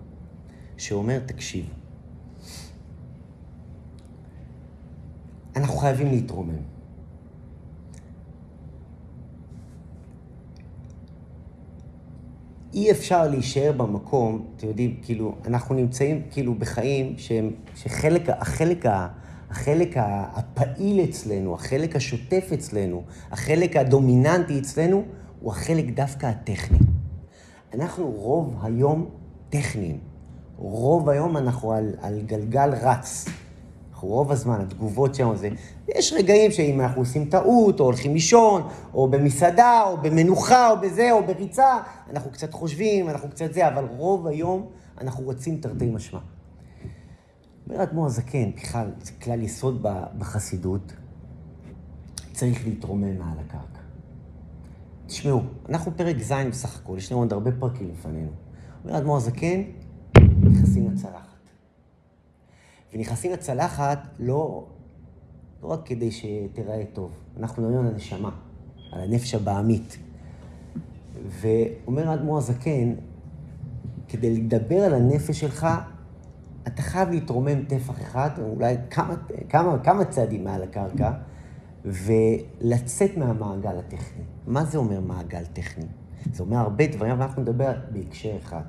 שאומר, תקשיב, אנחנו חייבים להתרומם. אי אפשר להישאר במקום, אתם יודעים, כאילו, אנחנו נמצאים כאילו בחיים שהם, שחלק, החלק, החלק הפעיל אצלנו, החלק השוטף אצלנו, החלק הדומיננטי אצלנו, הוא החלק דווקא הטכני. אנחנו רוב היום טכניים. רוב היום אנחנו על, על גלגל רץ. אנחנו רוב הזמן, התגובות שלנו זה... יש רגעים שאם אנחנו עושים טעות, או הולכים לישון, או במסעדה, או במנוחה, או בזה, או בריצה, אנחנו קצת חושבים, אנחנו קצת זה, אבל רוב היום אנחנו רוצים תרתי משמע. אומר האדמו"ר הזקן, בכלל, זה כלל יסוד בחסידות. צריך להתרומם מעל הקרקע. תשמעו, אנחנו פרק ז' בסך הכל, יש לנו עוד הרבה פרקים לפנינו. אומר האדמו"ר הזקן, נכנסים לצלחת. ונכנסים לצלחת לא, לא רק כדי שתיראה טוב, אנחנו מדברים על הנשמה, על הנפש הבעמית. ואומר האדמו"ר הזקן, כדי לדבר על הנפש שלך, אתה חייב להתרומם טפח אחד, או אולי כמה, כמה, כמה צעדים מעל הקרקע, ולצאת מהמעגל הטכני. מה זה אומר מעגל טכני? זה אומר הרבה דברים, אבל אנחנו נדבר בהקשר אחד.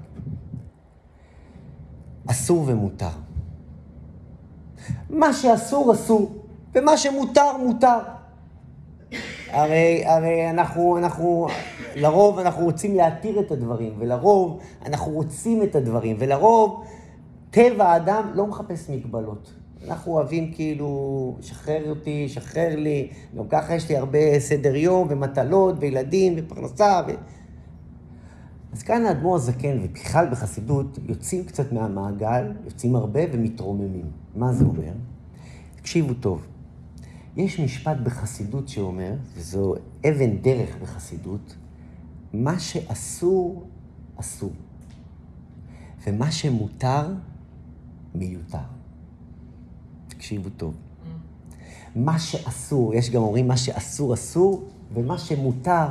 אסור ומותר. מה שאסור, אסור, ומה שמותר, מותר. הרי, הרי אנחנו, אנחנו, לרוב אנחנו רוצים להתיר את הדברים, ולרוב אנחנו רוצים את הדברים, ולרוב טבע האדם לא מחפש מגבלות. אנחנו אוהבים כאילו, שחרר אותי, שחרר לי, גם ככה יש לי הרבה סדר יום, ומטלות, וילדים, ופרנסה. ו... אז כאן האדמו"ר הזקן, ובכלל בחסידות, יוצאים קצת מהמעגל, יוצאים הרבה ומתרוממים. מה זה אומר? תקשיבו טוב. יש משפט בחסידות שאומר, וזו אבן דרך בחסידות, מה שאסור, אסור. ומה שמותר, מיותר. תקשיבו טוב. מה שאסור, יש גם אומרים מה שאסור, אסור, ומה שמותר,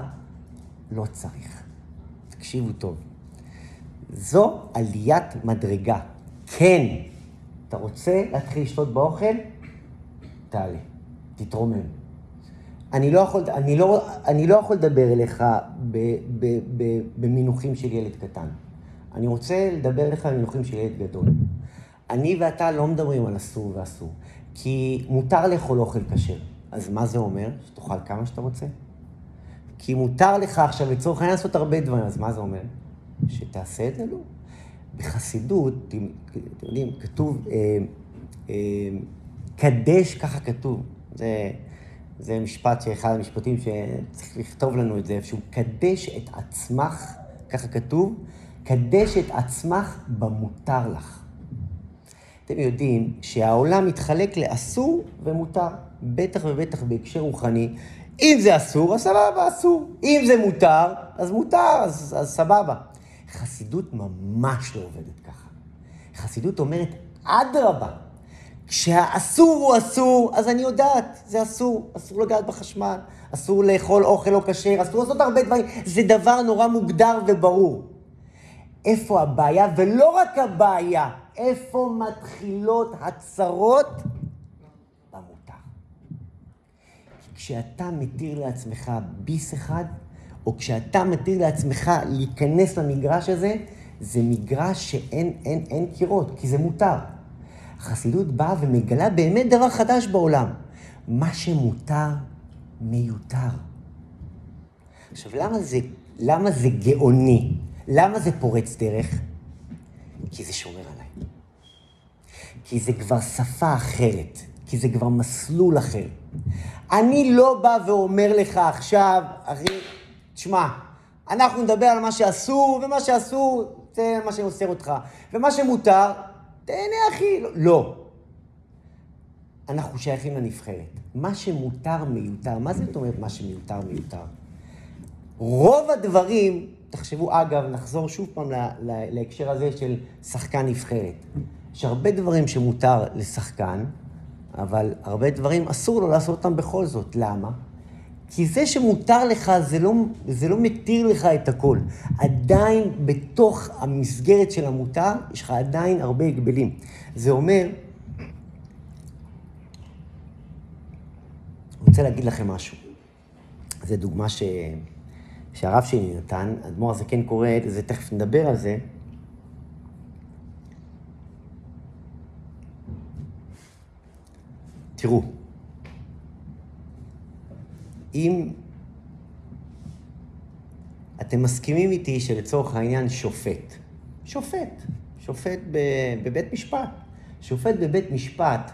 לא צריך. תקשיבו טוב. זו עליית מדרגה. כן, אתה רוצה להתחיל לשתות באוכל? תעלה, תתרומם. אני לא יכול, אני לא, אני לא יכול לדבר אליך ב, ב, ב, במינוחים של ילד קטן. אני רוצה לדבר אליך במינוחים של ילד גדול. אני ואתה לא מדברים על אסור ואסור, כי מותר לאכול אוכל כשר. אז מה זה אומר? שתאכל כמה שאתה רוצה? כי מותר לך עכשיו לצורך העניין לעשות הרבה דברים, אז מה זה אומר? שתעשה את זה? לא. בחסידות, אתם יודעים, כתוב, אה, אה, קדש, ככה כתוב. זה, זה משפט שאחד המשפטים שצריך לכתוב לנו את זה איפשהו. קדש את עצמך, ככה כתוב, קדש את עצמך במותר לך. אתם יודעים שהעולם מתחלק לאסור ומותר, בטח ובטח בהקשר רוחני. אם זה אסור, אז סבבה, אסור. אם זה מותר, אז מותר, אז, אז סבבה. חסידות ממש לא עובדת ככה. חסידות אומרת, אדרבה, כשהאסור הוא אסור, אז אני יודעת, זה אסור. אסור לגעת בחשמל, אסור לאכול אוכל לא כשר, אסור לעשות הרבה דברים. זה דבר נורא מוגדר וברור. איפה הבעיה, ולא רק הבעיה, איפה מתחילות הצרות? במותר. כשאתה מתיר לעצמך ביס אחד, או כשאתה מתיר לעצמך להיכנס למגרש הזה, זה מגרש שאין אין, אין קירות, כי זה מותר. החסידות באה ומגלה באמת דבר חדש בעולם. מה שמותר, מיותר. עכשיו, למה זה, למה זה גאוני? למה זה פורץ דרך? כי זה שומר עליי. כי זה כבר שפה אחרת, כי זה כבר מסלול אחר. אני לא בא ואומר לך עכשיו, אחי, תשמע, אנחנו נדבר על מה שאסור, ומה שאסור, זה מה שאוסר אותך. ומה שמותר, תהנה אחי. לא. אנחנו שייכים לנבחרת. מה שמותר מיותר. מה זאת אומרת מה שמיותר מיותר? רוב הדברים, תחשבו, אגב, נחזור שוב פעם לה, לה, להקשר הזה של שחקן נבחרת. יש הרבה דברים שמותר לשחקן, אבל הרבה דברים אסור לו לעשות אותם בכל זאת. למה? כי זה שמותר לך, זה לא, זה לא מתיר לך את הכל. עדיין בתוך המסגרת של המותר, יש לך עדיין הרבה הגבלים. זה אומר, אני רוצה להגיד לכם משהו. זו דוגמה ש... שהרב שלי נתן, אדמו"ר הזקן קורא, זה תכף נדבר על זה. תראו, אם אתם מסכימים איתי שלצורך העניין שופט, שופט, שופט בבית משפט, שופט בבית משפט,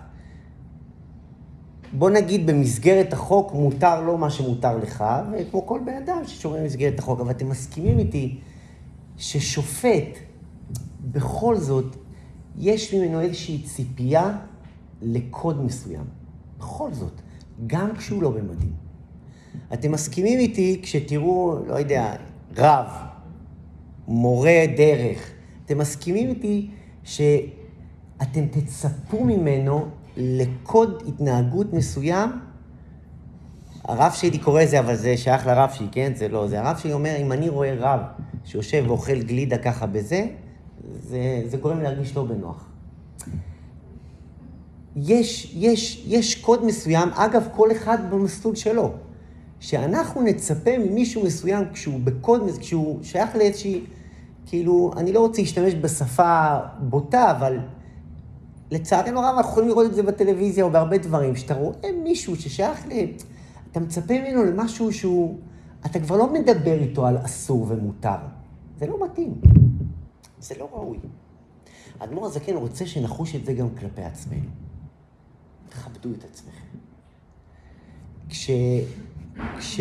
בוא נגיד במסגרת החוק מותר לו מה שמותר לך, וכמו כל בן אדם ששומר במסגרת החוק, אבל אתם מסכימים איתי ששופט, בכל זאת, יש ממנו איזושהי ציפייה לקוד מסוים. בכל זאת, גם כשהוא לא במדים. אתם מסכימים איתי כשתראו, לא יודע, רב, מורה דרך, אתם מסכימים איתי שאתם תצפו ממנו לקוד התנהגות מסוים? הרב שלי קורא לזה, אבל זה שייך לרב שלי, כן? זה לא. זה הרב שלי אומר, אם אני רואה רב שיושב ואוכל גלידה ככה בזה, זה, זה גורם להרגיש לא בנוח. יש, יש, יש קוד מסוים, אגב, כל אחד במסלול שלו. שאנחנו נצפה ממישהו מסוים כשהוא בקוד, כשהוא שייך לאיזושהי, כאילו, אני לא רוצה להשתמש בשפה בוטה, אבל לצערנו הרב אנחנו יכולים לראות את זה בטלוויזיה או בהרבה דברים, שאתה רואה מישהו ששייך ל... אתה מצפה ממנו למשהו שהוא... אתה כבר לא מדבר איתו על אסור ומותר. זה לא מתאים. זה לא ראוי. האדמו"ר הזקן רוצה שנחוש את זה גם כלפי עצמנו. תכבדו את עצמכם. כש... כש...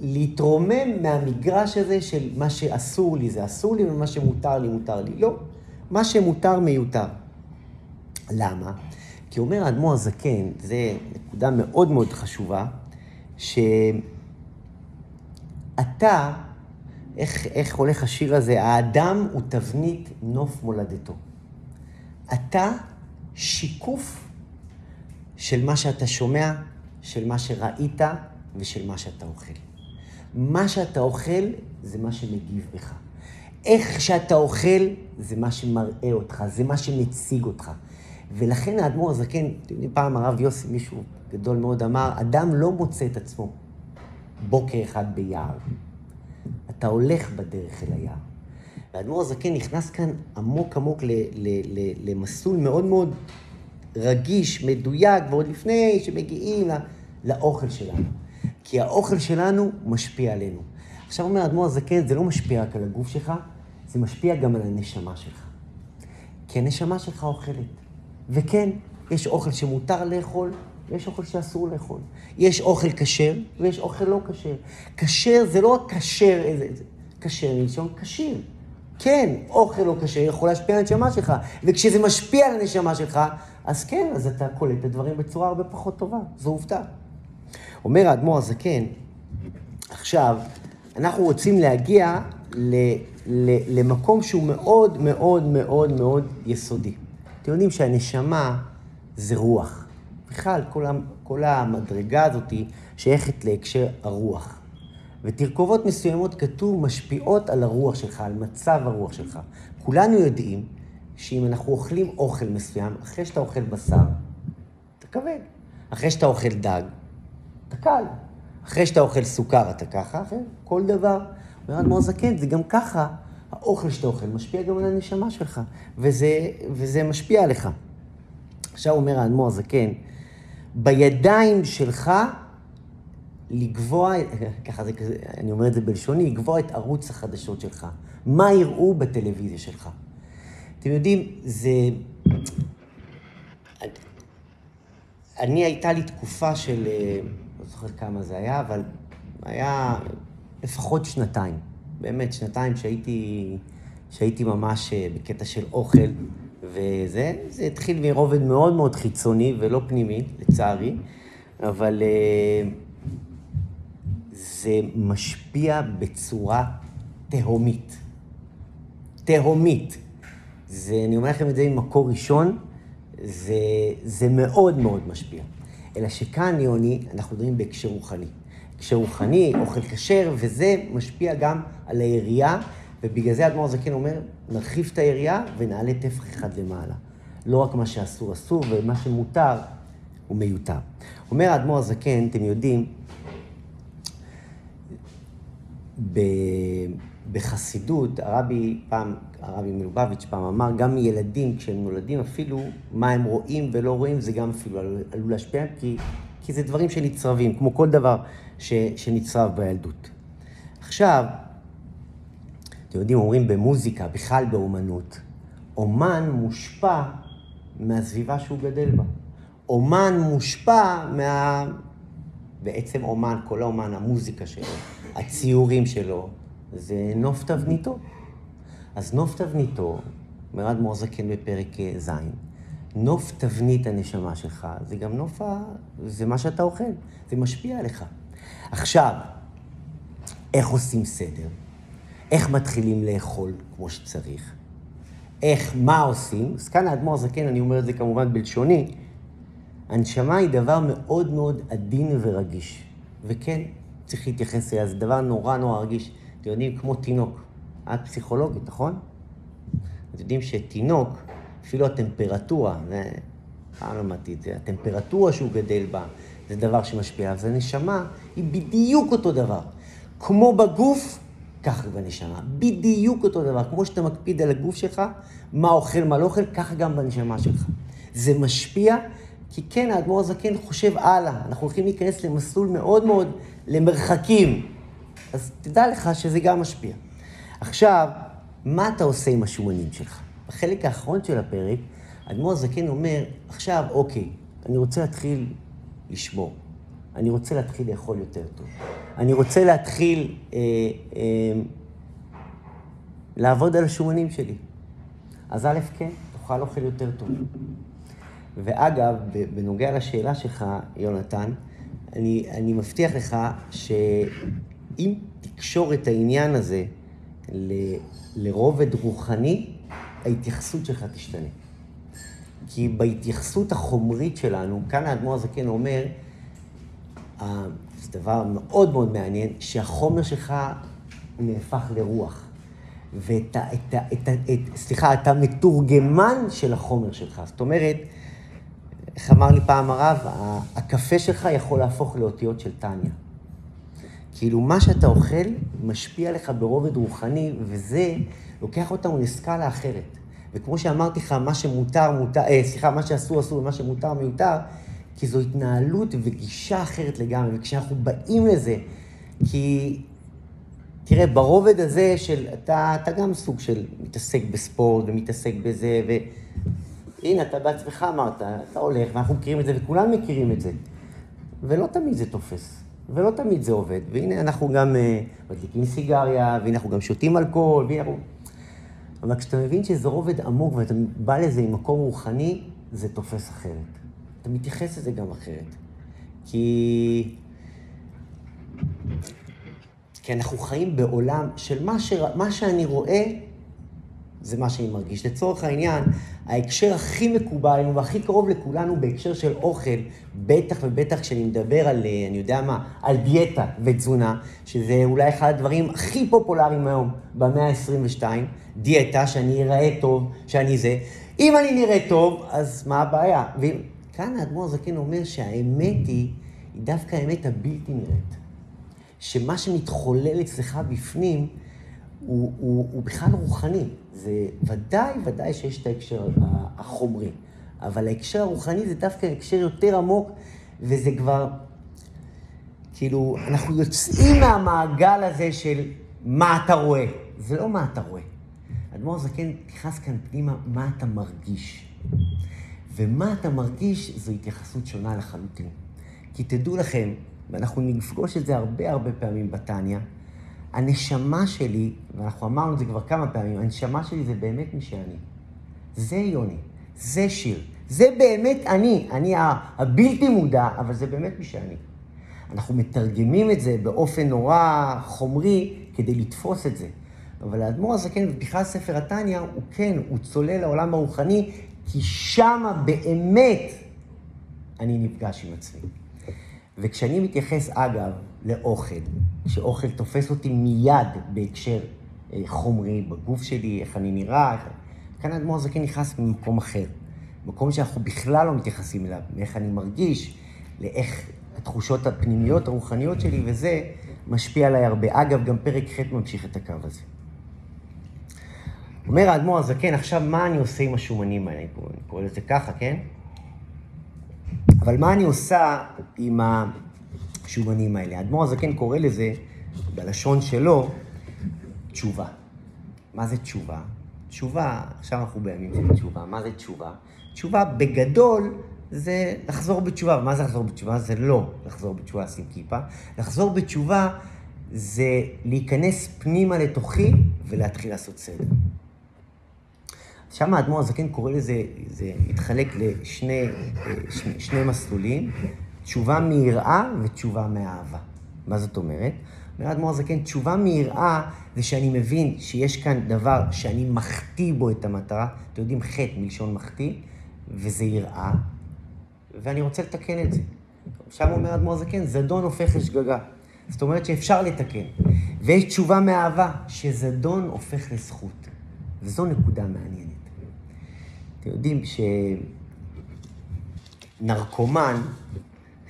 להתרומם מהמגרש הזה של מה שאסור לי זה אסור לי ומה שמותר לי מותר לי. לא, מה שמותר מיותר. למה? כי אומר האדמו"ר הזקן, זו נקודה מאוד מאוד חשובה, שאתה, איך, איך הולך השיר הזה? האדם הוא תבנית נוף מולדתו. אתה שיקוף של מה שאתה שומע, של מה שראית ושל מה שאתה אוכל. מה שאתה אוכל זה מה שמגיב בך. איך שאתה אוכל זה מה שמראה אותך, זה מה שמציג אותך. ולכן האדמו"ר הזקן, אתם יודעים, פעם הרב יוסי, מישהו גדול מאוד, אמר, אדם לא מוצא את עצמו בוקר אחד ביער. אתה הולך בדרך אל היער. והאדמו"ר הזקן נכנס כאן עמוק עמוק ל, ל, ל, למסלול מאוד מאוד רגיש, מדויק, ועוד לפני שמגיעים לא, לאוכל שלנו. כי האוכל שלנו משפיע עלינו. עכשיו אומר האדמו"ר הזקן, זה לא משפיע רק על הגוף שלך, זה משפיע גם על הנשמה שלך. כי הנשמה שלך אוכלת. וכן, יש אוכל שמותר לאכול, ויש אוכל שאסור לאכול. יש אוכל כשר, ויש אוכל לא כשר. כשר זה לא רק כשר, איזה... כשר מלשון כשיר. כן, אוכל לא כשר יכול להשפיע על הנשמה שלך, וכשזה משפיע על הנשמה שלך, אז כן, אז אתה קולט את הדברים בצורה הרבה פחות טובה. זו עובדה. אומר האדמו"ר הזקן, עכשיו, אנחנו רוצים להגיע ל, ל, למקום שהוא מאוד מאוד מאוד מאוד יסודי. אתם יודעים שהנשמה זה רוח. בכלל, כל, כל המדרגה הזאת שייכת להקשר הרוח. ותרכובות מסוימות כתוב משפיעות על הרוח שלך, על מצב הרוח שלך. כולנו יודעים שאם אנחנו אוכלים אוכל מסוים, אחרי שאתה אוכל בשר, אתה כבד. אחרי שאתה אוכל דג, אתה קל. אחרי שאתה אוכל סוכר, אתה ככה, אחרי כל דבר. אומר אדמו"ר זקן, זה גם ככה, האוכל שאתה אוכל משפיע גם על הנשמה שלך, וזה, וזה משפיע עליך. עכשיו אומר האדמו"ר זקן, בידיים שלך לקבוע, ככה זה כזה, אני אומר את זה בלשוני, לקבוע את ערוץ החדשות שלך. מה יראו בטלוויזיה שלך. אתם יודעים, זה... אני, הייתה לי תקופה של, אה, לא זוכר כמה זה היה, אבל היה לפחות שנתיים. באמת, שנתיים שהייתי, שהייתי ממש אה, בקטע של אוכל, וזה, זה התחיל מרובד מאוד מאוד חיצוני ולא פנימי, לצערי, אבל אה, זה משפיע בצורה תהומית. תהומית. זה, אני אומר לכם את זה ממקור ראשון, זה, זה מאוד מאוד משפיע. אלא שכאן, יוני, אנחנו מדברים בהקשר רוחני. הקשר רוחני, אוכל כשר, וזה משפיע גם על היריעה, ובגלל זה האדמו"ר הזקן אומר, נרחיב את היריעה ונעלה טפח אחד למעלה. לא רק מה שאסור אסור, ומה שמותר הוא מיותר. אומר האדמו"ר הזקן, אתם יודעים, בחסידות, הרבי פעם, הרבי מלובביץ' פעם אמר, גם ילדים כשהם נולדים, אפילו מה הם רואים ולא רואים, זה גם אפילו עלול להשפיע, כי, כי זה דברים שנצרבים, כמו כל דבר ש, שנצרב בילדות. עכשיו, אתם יודעים, אומרים במוזיקה, בכלל באומנות, אומן מושפע מהסביבה שהוא גדל בה. אומן מושפע מה... בעצם אומן, כל האומן, המוזיקה שלו, הציורים שלו, זה נוף תבניתו. אז נוף תבניתו, אומר אדמו"ר זקן בפרק ז', נוף תבנית הנשמה שלך, זה גם נוף ה... זה מה שאתה אוכל, זה משפיע עליך. עכשיו, איך עושים סדר? איך מתחילים לאכול כמו שצריך? איך, מה עושים? אז כאן האדמו"ר הזקן, אני אומר את זה כמובן בלשוני, הנשמה היא דבר מאוד מאוד עדין ורגיש. וכן, צריך להתייחס אליה, זה דבר נורא נורא רגיש. אתם יודעים, כמו תינוק. את פסיכולוגית, נכון? אתם יודעים שתינוק, אפילו הטמפרטורה, זה... פעם למדתי את זה, הטמפרטורה שהוא גדל בה, זה דבר שמשפיע. אז הנשמה היא בדיוק אותו דבר. כמו בגוף, ככה בנשמה. בדיוק אותו דבר. כמו שאתה מקפיד על הגוף שלך, מה אוכל, מה לא אוכל, ככה גם בנשמה שלך. זה משפיע, כי כן, האדמו"ר הזקן חושב הלאה. אנחנו הולכים להיכנס למסלול מאוד מאוד למרחקים. אז תדע לך שזה גם משפיע. עכשיו, מה אתה עושה עם השומנים שלך? בחלק האחרון של הפרק, האדמו"ר הזקן אומר, עכשיו, אוקיי, אני רוצה להתחיל לשמור. אני רוצה להתחיל לאכול יותר טוב. אני רוצה להתחיל אה, אה, לעבוד על השומנים שלי. אז א', כן, תאכל אוכל יותר טוב. ואגב, בנוגע לשאלה שלך, יונתן, אני, אני מבטיח לך שאם תקשור את העניין הזה ל, לרובד רוחני, ההתייחסות שלך תשתנה. כי בהתייחסות החומרית שלנו, כאן האדמו"ר הזקן אומר, זה דבר מאוד מאוד מעניין, שהחומר שלך נהפך לרוח. ואת ה... את ה, את ה את, סליחה, אתה מתורגמן של החומר שלך. זאת אומרת, איך אמר לי פעם הרב, הקפה שלך יכול להפוך לאותיות של טניה. כאילו, מה שאתה אוכל משפיע עליך ברובד רוחני, וזה לוקח אותנו לסקאלה אחרת. וכמו שאמרתי לך, מה שמותר, מותר, אה, סליחה, מה שאסור, אסור, ומה שמותר, מיותר, כי זו התנהלות וגישה אחרת לגמרי. וכשאנחנו באים לזה, כי תראה, ברובד הזה של, אתה, אתה גם סוג של מתעסק בספורט ומתעסק בזה, והנה, אתה בעצמך אמרת, אתה הולך, ואנחנו מכירים את זה, וכולם מכירים את זה. ולא תמיד זה תופס, ולא תמיד זה עובד. והנה, אנחנו גם uh, מדליקים סיגריה, והנה, אנחנו גם שותים אלכוהול, והנה, אנחנו... אבל כשאתה מבין שזה רובד עמוק ואתה בא לזה עם מקום רוחני, זה תופס אחרת. אתה מתייחס לזה גם אחרת. כי... כי אנחנו חיים בעולם של מה, ש... מה שאני רואה, זה מה שאני מרגיש. לצורך העניין, ההקשר הכי מקובל עלינו והכי קרוב לכולנו בהקשר של אוכל, בטח ובטח כשאני מדבר על, אני יודע מה, על דיאטה ותזונה, שזה אולי אחד הדברים הכי פופולריים היום במאה ה-22, דיאטה, שאני אראה טוב, שאני זה. אם אני נראה טוב, אז מה הבעיה? וכאן האדמו"ר הזקן אומר שהאמת היא, היא דווקא האמת הבלתי נראית. שמה שמתחולל אצלך בפנים, הוא, הוא, הוא בכלל רוחני. זה ודאי, ודאי שיש את ההקשר החומרי, אבל ההקשר הרוחני זה דווקא הקשר יותר עמוק, וזה כבר, כאילו, אנחנו יוצאים מהמעגל הזה של מה אתה רואה. זה לא מה אתה רואה. אדמו"ר זקן נכנס כאן פנימה, מה אתה מרגיש. ומה אתה מרגיש זו התייחסות שונה לחלוטין. כי תדעו לכם, ואנחנו נפגוש את זה הרבה הרבה פעמים בתניא, הנשמה שלי, ואנחנו אמרנו את זה כבר כמה פעמים, הנשמה שלי זה באמת מי שאני. זה יוני, זה שיר, זה באמת אני, אני הבלתי מודע, אבל זה באמת מי שאני. אנחנו מתרגמים את זה באופן נורא חומרי כדי לתפוס את זה. אבל האדמו"ר הזקן, בפתיחת ספר התניא, הוא כן, הוא צולל לעולם הרוחני, כי שמה באמת אני נפגש עם עצמי. וכשאני מתייחס, אגב, לאוכל, שאוכל תופס אותי מיד בהקשר אה, חומרי, בגוף שלי, איך אני נראה, איך... כאן האדמו"ר הזקן נכנס ממקום אחר. מקום שאנחנו בכלל לא מתייחסים אליו, מאיך אני מרגיש, לאיך התחושות הפנימיות, הרוחניות שלי, וזה משפיע עליי הרבה. אגב, גם פרק ח' ממשיך את הקו הזה. אומר האדמו"ר הזקן, עכשיו מה אני עושה עם השומנים האלה? אני קורא לזה ככה, כן? אבל מה אני עושה עם השומנים האלה? האדמו"ר הזקן קורא לזה, בלשון שלו, תשובה. מה זה תשובה? תשובה, עכשיו אנחנו בימים של תשובה, מה זה תשובה? תשובה בגדול זה לחזור בתשובה. ומה זה לחזור בתשובה? זה לא לחזור בתשובה, לשים כיפה. לחזור בתשובה זה להיכנס פנימה לתוכי ולהתחיל לעשות סדר. שם האדמו"ר הזקן קורא לזה, זה מתחלק לשני שני, שני מסלולים, תשובה מיראה ותשובה מאהבה. מה זאת אומרת? אומר האדמו"ר הזקן, תשובה מיראה זה שאני מבין שיש כאן דבר שאני מחטיא בו את המטרה. אתם יודעים, חטא מלשון מחטיא, וזה יראה, ואני רוצה לתקן את זה. שם אומר האדמו"ר הזקן, זדון הופך לשגגה. זאת אומרת שאפשר לתקן. ויש תשובה מאהבה, שזדון הופך לזכות. וזו נקודה מעניינת. אתם יודעים שנרקומן,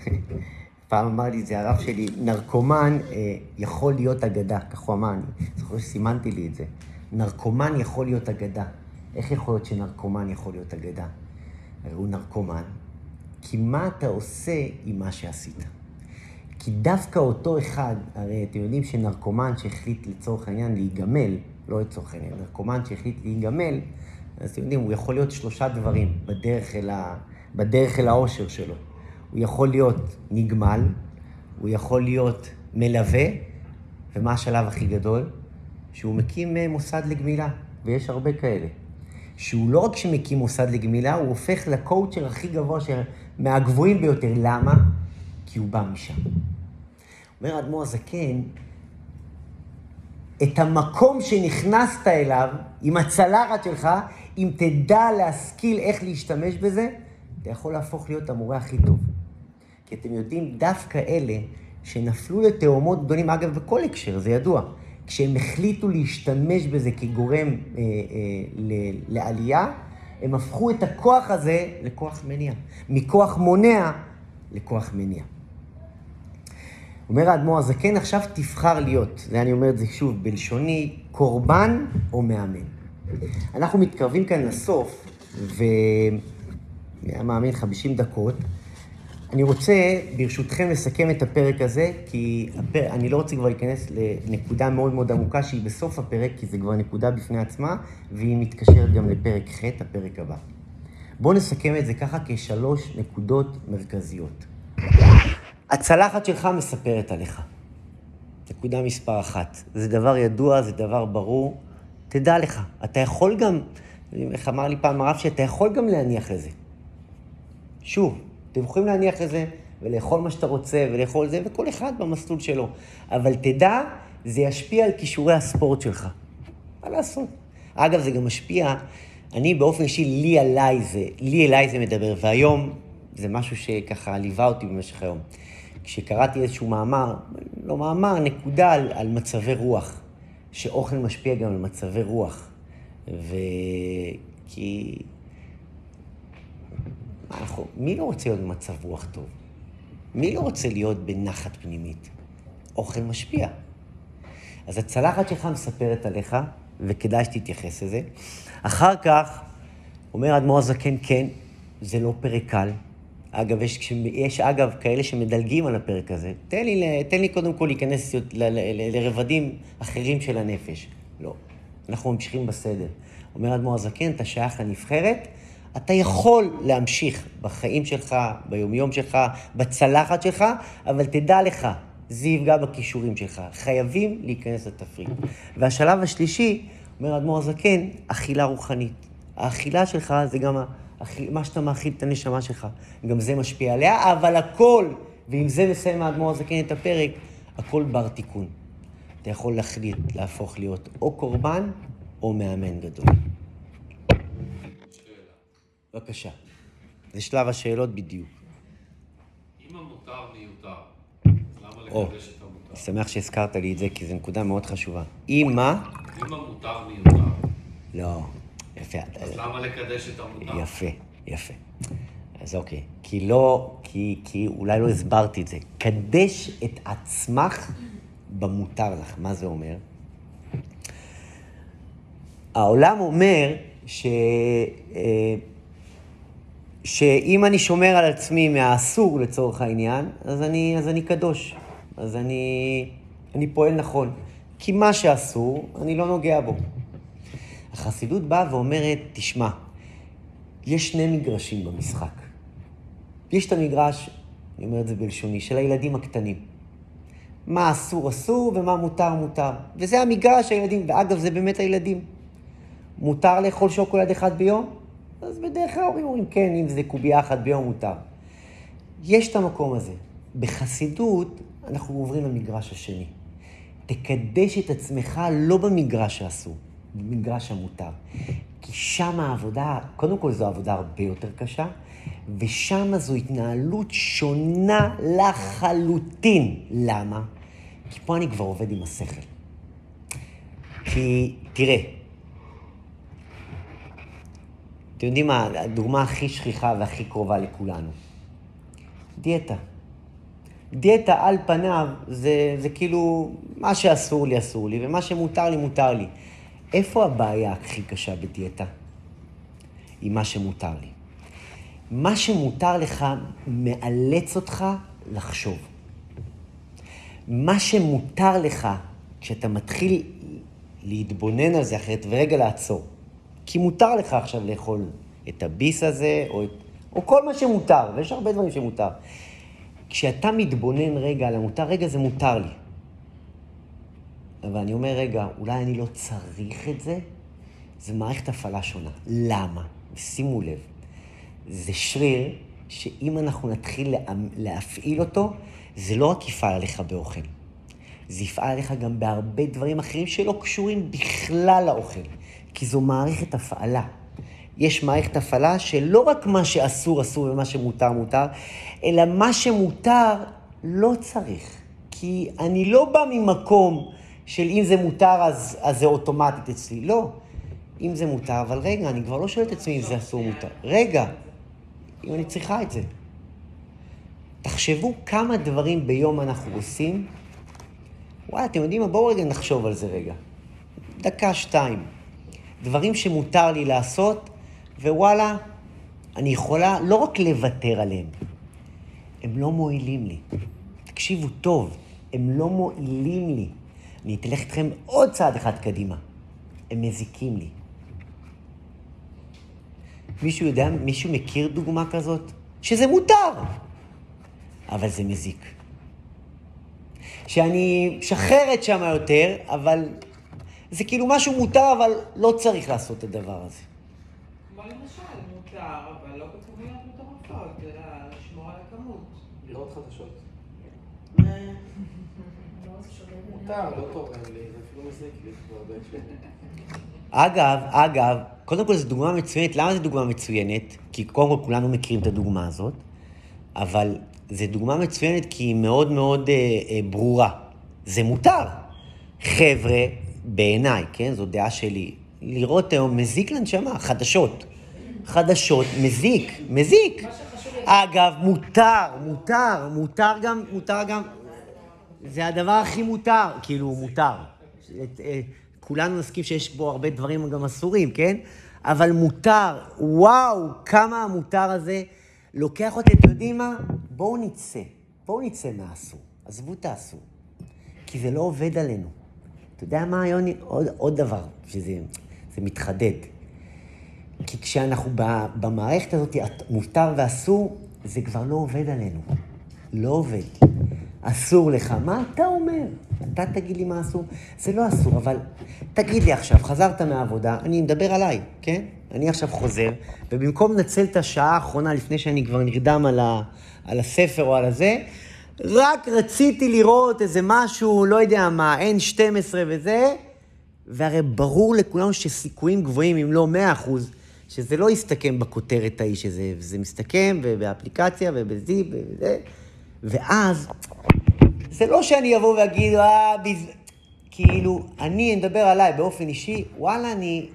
פעם אמר לי את זה הרב שלי, נרקומן אה, יכול להיות אגדה, כך הוא אמר, אני זוכר שסימנתי לי את זה. נרקומן יכול להיות אגדה. איך יכול להיות שנרקומן יכול להיות אגדה? הרי הוא נרקומן, כי מה אתה עושה עם מה שעשית? כי דווקא אותו אחד, הרי אתם יודעים שנרקומן שהחליט לצורך העניין להיגמל, לא לצורך העניין, נרקומן שהחליט להיגמל, אז אתם יודעים, הוא יכול להיות שלושה דברים בדרך אל, ה... בדרך אל האושר שלו. הוא יכול להיות נגמל, הוא יכול להיות מלווה, ומה השלב הכי גדול? שהוא מקים אה, מוסד לגמילה, ויש הרבה כאלה. שהוא לא רק שמקים מוסד לגמילה, הוא הופך לקואוצ'ר הכי גבוה, ש... מהגבוהים ביותר. למה? כי הוא בא משם. אומר האדמו"ר הזקן, את המקום שנכנסת אליו, עם הצלחת שלך, אם תדע להשכיל איך להשתמש בזה, אתה יכול להפוך להיות המורה הכי טוב. כי אתם יודעים, דווקא אלה שנפלו לתאומות גדולים, אגב, בכל הקשר, זה ידוע, כשהם החליטו להשתמש בזה כגורם אה, אה, ל- לעלייה, הם הפכו את הכוח הזה לכוח מניע. מכוח מונע לכוח מניע. אומר האדמו"ר הזקן, עכשיו תבחר להיות, זה אני אומר את זה שוב בלשוני, קורבן או מאמן. אנחנו מתקרבים כאן לסוף, והיה מאמין 50 דקות. אני רוצה, ברשותכם, לסכם את הפרק הזה, כי הפר... אני לא רוצה כבר להיכנס לנקודה מאוד מאוד עמוקה שהיא בסוף הפרק, כי זה כבר נקודה בפני עצמה, והיא מתקשרת גם לפרק ח', הפרק הבא. בואו נסכם את זה ככה כשלוש נקודות מרכזיות. הצלחת שלך מספרת עליך. נקודה מספר אחת. זה דבר ידוע, זה דבר ברור. תדע לך, אתה יכול גם, איך אמר לי פעם הרב, שאתה יכול גם להניח לזה. שוב, אתם יכולים להניח לזה ולאכול מה שאתה רוצה ולאכול זה, וכל אחד במסלול שלו. אבל תדע, זה ישפיע על כישורי הספורט שלך. מה לעשות? אגב, זה גם משפיע, אני באופן אישי, לי עליי זה, לי אליי זה מדבר, והיום זה משהו שככה ליווה אותי במשך היום. כשקראתי איזשהו מאמר, לא מאמר, נקודה על, על מצבי רוח, שאוכל משפיע גם על מצבי רוח. וכי... אנחנו, מי לא רוצה להיות במצב רוח טוב? מי לא רוצה להיות בנחת פנימית? אוכל משפיע. אז הצלחת שלך מספרת עליך, וכדאי שתתייחס לזה. אחר כך, אומר האדמו"ר הזקן, כן, זה לא פרק קל. אגב, יש, יש אגב כאלה שמדלגים על הפרק הזה. תן לי, תן לי קודם כל להיכנס לרבדים אחרים של הנפש. לא, אנחנו ממשיכים בסדר. אומר האדמו"ר הזקן, אתה שייך לנבחרת, אתה יכול להמשיך בחיים שלך, ביומיום שלך, בצלחת שלך, אבל תדע לך, זה יפגע בכישורים שלך. חייבים להיכנס לתפריט. והשלב השלישי, אומר האדמו"ר הזקן, אכילה רוחנית. האכילה שלך זה גם מה שאתה מאכיל את הנשמה שלך. גם זה משפיע עליה, אבל הכל, ועם זה מסיים האדמו"ר הזקן את הפרק, הכל בר תיקון. אתה יכול להחליט להפוך להיות או קורבן או מאמן גדול. בבקשה. זה שלב השאלות בדיוק. אם המותר מיותר, למה. לקדש את המותר? אני שמח שהזכרת לי את זה, כי זו נקודה מאוד חשובה. אם מה? אם המותר מיותר, לא. יפה. אז למה לקדש את המותר? יפה, יפה. אז אוקיי. כי לא, כי, כי אולי לא הסברתי את זה. קדש את עצמך במותר לך. מה זה אומר? העולם אומר ש... אה, שאם אני שומר על עצמי מהאסור לצורך העניין, אז אני, אז אני קדוש. אז אני, אני פועל נכון. כי מה שאסור, אני לא נוגע בו. החסידות באה ואומרת, תשמע, יש שני מגרשים במשחק. יש את המגרש, אני אומר את זה בלשוני, של הילדים הקטנים. מה אסור אסור ומה מותר מותר. וזה המגרש הילדים, ואגב, זה באמת הילדים. מותר לאכול שוקולד אחד ביום? אז בדרך כלל ההורים אומרים, כן, אם זה קובייה אחת ביום מותר. יש את המקום הזה. בחסידות, אנחנו עוברים למגרש השני. תקדש את עצמך לא במגרש האסור, במגרש המותר. כי שם העבודה, קודם כל זו עבודה הרבה יותר קשה, ושם זו התנהלות שונה לחלוטין. למה? כי פה אני כבר עובד עם השכל. כי, תראה, אתם יודעים מה, הדוגמה הכי שכיחה והכי קרובה לכולנו. דיאטה. דיאטה על פניו זה, זה כאילו, מה שאסור לי, אסור לי, ומה שמותר לי, מותר לי. איפה הבעיה הכי קשה בדיאטה? עם מה שמותר לי. מה שמותר לך מאלץ אותך לחשוב. מה שמותר לך, כשאתה מתחיל להתבונן על זה אחרת ורגע לעצור, כי מותר לך עכשיו לאכול את הביס הזה, או, את, או כל מה שמותר, ויש הרבה דברים שמותר. כשאתה מתבונן רגע על המותר, רגע זה מותר לי. אבל אני אומר, רגע, אולי אני לא צריך את זה? זה מערכת הפעלה שונה. למה? שימו לב, זה שריר שאם אנחנו נתחיל לה, להפעיל אותו, זה לא רק יפעל עליך באוכל, זה יפעל עליך גם בהרבה דברים אחרים שלא קשורים בכלל לאוכל, כי זו מערכת הפעלה. יש מערכת הפעלה שלא רק מה שאסור אסור ומה שמותר מותר, אלא מה שמותר לא צריך. כי אני לא בא ממקום של אם זה מותר אז, אז זה אוטומטית אצלי. לא. אם זה מותר, אבל רגע, אני כבר לא שואל את עצמי אם זה אסור מותר. רגע, אם אני צריכה את זה. תחשבו כמה דברים ביום אנחנו עושים. וואי, אתם יודעים מה? בואו רגע נחשוב על זה רגע. דקה, שתיים. דברים שמותר לי לעשות, ווואלה, אני יכולה לא רק לוותר עליהם, הם לא מועילים לי. תקשיבו טוב, הם לא מועילים לי. אני אתלך איתכם עוד צעד אחד קדימה. הם מזיקים לי. מישהו יודע, מישהו מכיר דוגמה כזאת? שזה מותר, אבל זה מזיק. שאני משחררת שם יותר, אבל זה כאילו משהו מותר, אבל לא צריך לעשות את הדבר הזה. כמו למשל, מותר, אבל לא בכמויות מטורפות, אלא לשמור על הכמות. לראות חדשות. לא, זה שוגע לי. מותר, לא תורם לי, זה אפילו מזיק לי כבר בהקשר. אגב, אגב, קודם כל זו דוגמה מצוינת. למה זו דוגמה מצוינת? כי קודם כל כולנו מכירים את הדוגמה הזאת, אבל זו דוגמה מצוינת כי היא מאוד מאוד אה, אה, ברורה. זה מותר. חבר'ה, בעיניי, כן, זו דעה שלי, לראות היום מזיק לנשמה, חדשות. חדשות, מזיק, מזיק. אגב, מותר, מותר, מותר גם, מותר גם, זה הדבר הכי מותר, כאילו, מותר. כולנו נסכים שיש בו הרבה דברים גם אסורים, כן? אבל מותר, וואו, כמה המותר הזה לוקח אותי, אתם יודעים מה? בואו נצא, בואו נצא מהאסור. עזבו את האסור, כי זה לא עובד עלינו. אתה יודע מה, יוני? עוד, עוד דבר, שזה זה מתחדד. כי כשאנחנו ב- במערכת הזאת, מותר ואסור, זה כבר לא עובד עלינו. לא עובד. אסור לך. מה אתה אומר? אתה תגיד לי מה אסור? זה לא אסור, אבל תגיד לי עכשיו, חזרת מהעבודה, אני מדבר עליי, כן? אני עכשיו חוזר, ובמקום לנצל את השעה האחרונה לפני שאני כבר נרדם על, ה, על הספר או על הזה, רק רציתי לראות איזה משהו, לא יודע מה, N12 וזה, והרי ברור לכולנו שסיכויים גבוהים, אם לא 100 אחוז, שזה לא יסתכם בכותרת ההיא, שזה זה מסתכם ובאפליקציה ובזיפ וזה, ואז, זה לא שאני אבוא ואגיד, אה, בז... כאילו, אני מדבר עליי באופן אישי, וואלה, אני...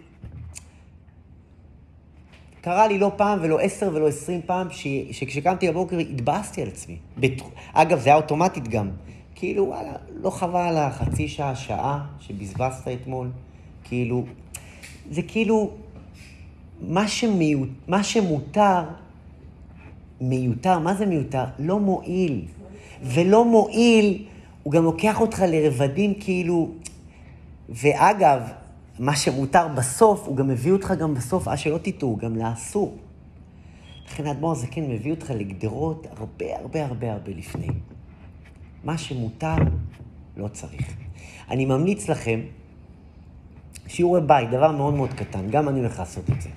קרה לי לא פעם ולא עשר ולא עשרים פעם, ש... שכשקמתי בבוקר התבאסתי על עצמי. בת... אגב, זה היה אוטומטית גם. כאילו, וואלה, לא חבל על החצי שעה, שעה שבזבזת אתמול. כאילו, זה כאילו, מה, שמיוט... מה שמותר, מיותר, מה זה מיותר? לא מועיל. ולא מועיל, הוא גם לוקח אותך לרבדים כאילו... ואגב, מה שמותר בסוף, הוא גם מביא אותך גם בסוף, אה, שלא תטעו, גם לאסור. לכן האדמו"ר הזקן מביא אותך לגדרות הרבה הרבה הרבה הרבה לפני. מה שמותר, לא צריך. אני ממליץ לכם, שיעורי בית, דבר מאוד מאוד קטן, גם אני הולך לעשות את זה.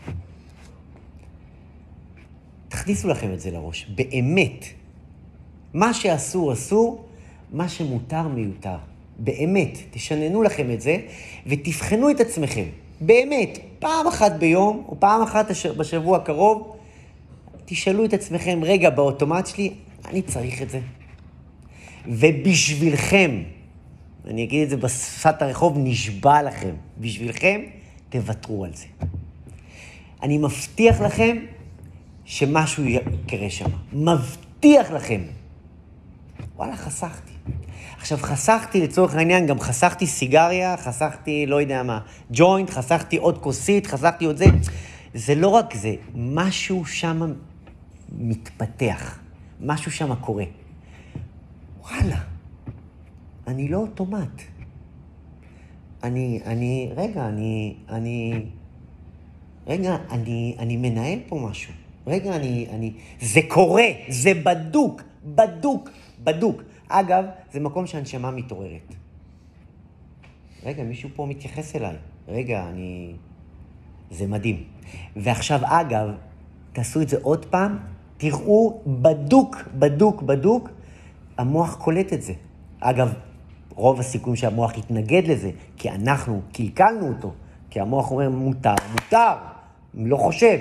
תכניסו לכם את זה לראש, באמת. מה שאסור, אסור, מה שמותר מיותר. באמת, תשננו לכם את זה ותבחנו את עצמכם. באמת, פעם אחת ביום, או פעם אחת בשבוע הקרוב, תשאלו את עצמכם, רגע, באוטומט שלי, אני צריך את זה. ובשבילכם, אני אגיד את זה בשפת הרחוב, נשבע לכם, בשבילכם, תוותרו על זה. אני מבטיח לכם שמשהו יקרה שם. מבטיח לכם. וואלה, חסכתי. עכשיו, חסכתי לצורך העניין, גם חסכתי סיגריה, חסכתי, לא יודע מה, ג'וינט, חסכתי עוד כוסית, חסכתי עוד זה. זה לא רק זה, משהו שם מתפתח, משהו שם קורה. וואלה, אני לא אוטומט. אני, אני, רגע, אני, אני, רגע, אני, אני מנהל פה משהו. רגע, אני, אני, זה קורה, זה בדוק, בדוק, בדוק. אגב, זה מקום שהנשמה מתעוררת. רגע, מישהו פה מתייחס אליי. רגע, אני... זה מדהים. ועכשיו, אגב, תעשו את זה עוד פעם, תראו בדוק, בדוק, בדוק, המוח קולט את זה. אגב, רוב הסיכויים שהמוח יתנגד לזה, כי אנחנו קלקלנו אותו, כי המוח אומר, מותר, מותר, לא חושב.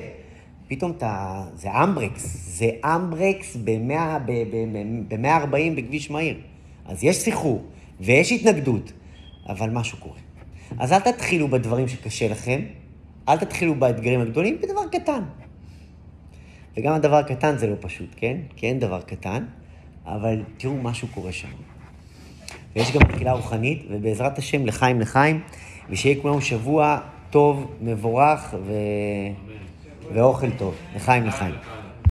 פתאום אתה, זה handbrakes, זה handbrakes ב-140 בכביש מהיר. אז יש סחרור ויש התנגדות, אבל משהו קורה. אז אל תתחילו בדברים שקשה לכם, אל תתחילו באתגרים הגדולים, בדבר קטן. וגם הדבר הקטן זה לא פשוט, כן? כי אין דבר קטן, אבל תראו, משהו קורה שם. ויש גם תחילה רוחנית, ובעזרת השם, לחיים לחיים, ושיהיה כולנו שבוע טוב, מבורך ו... ואוכל טוב. לחיים לחיים.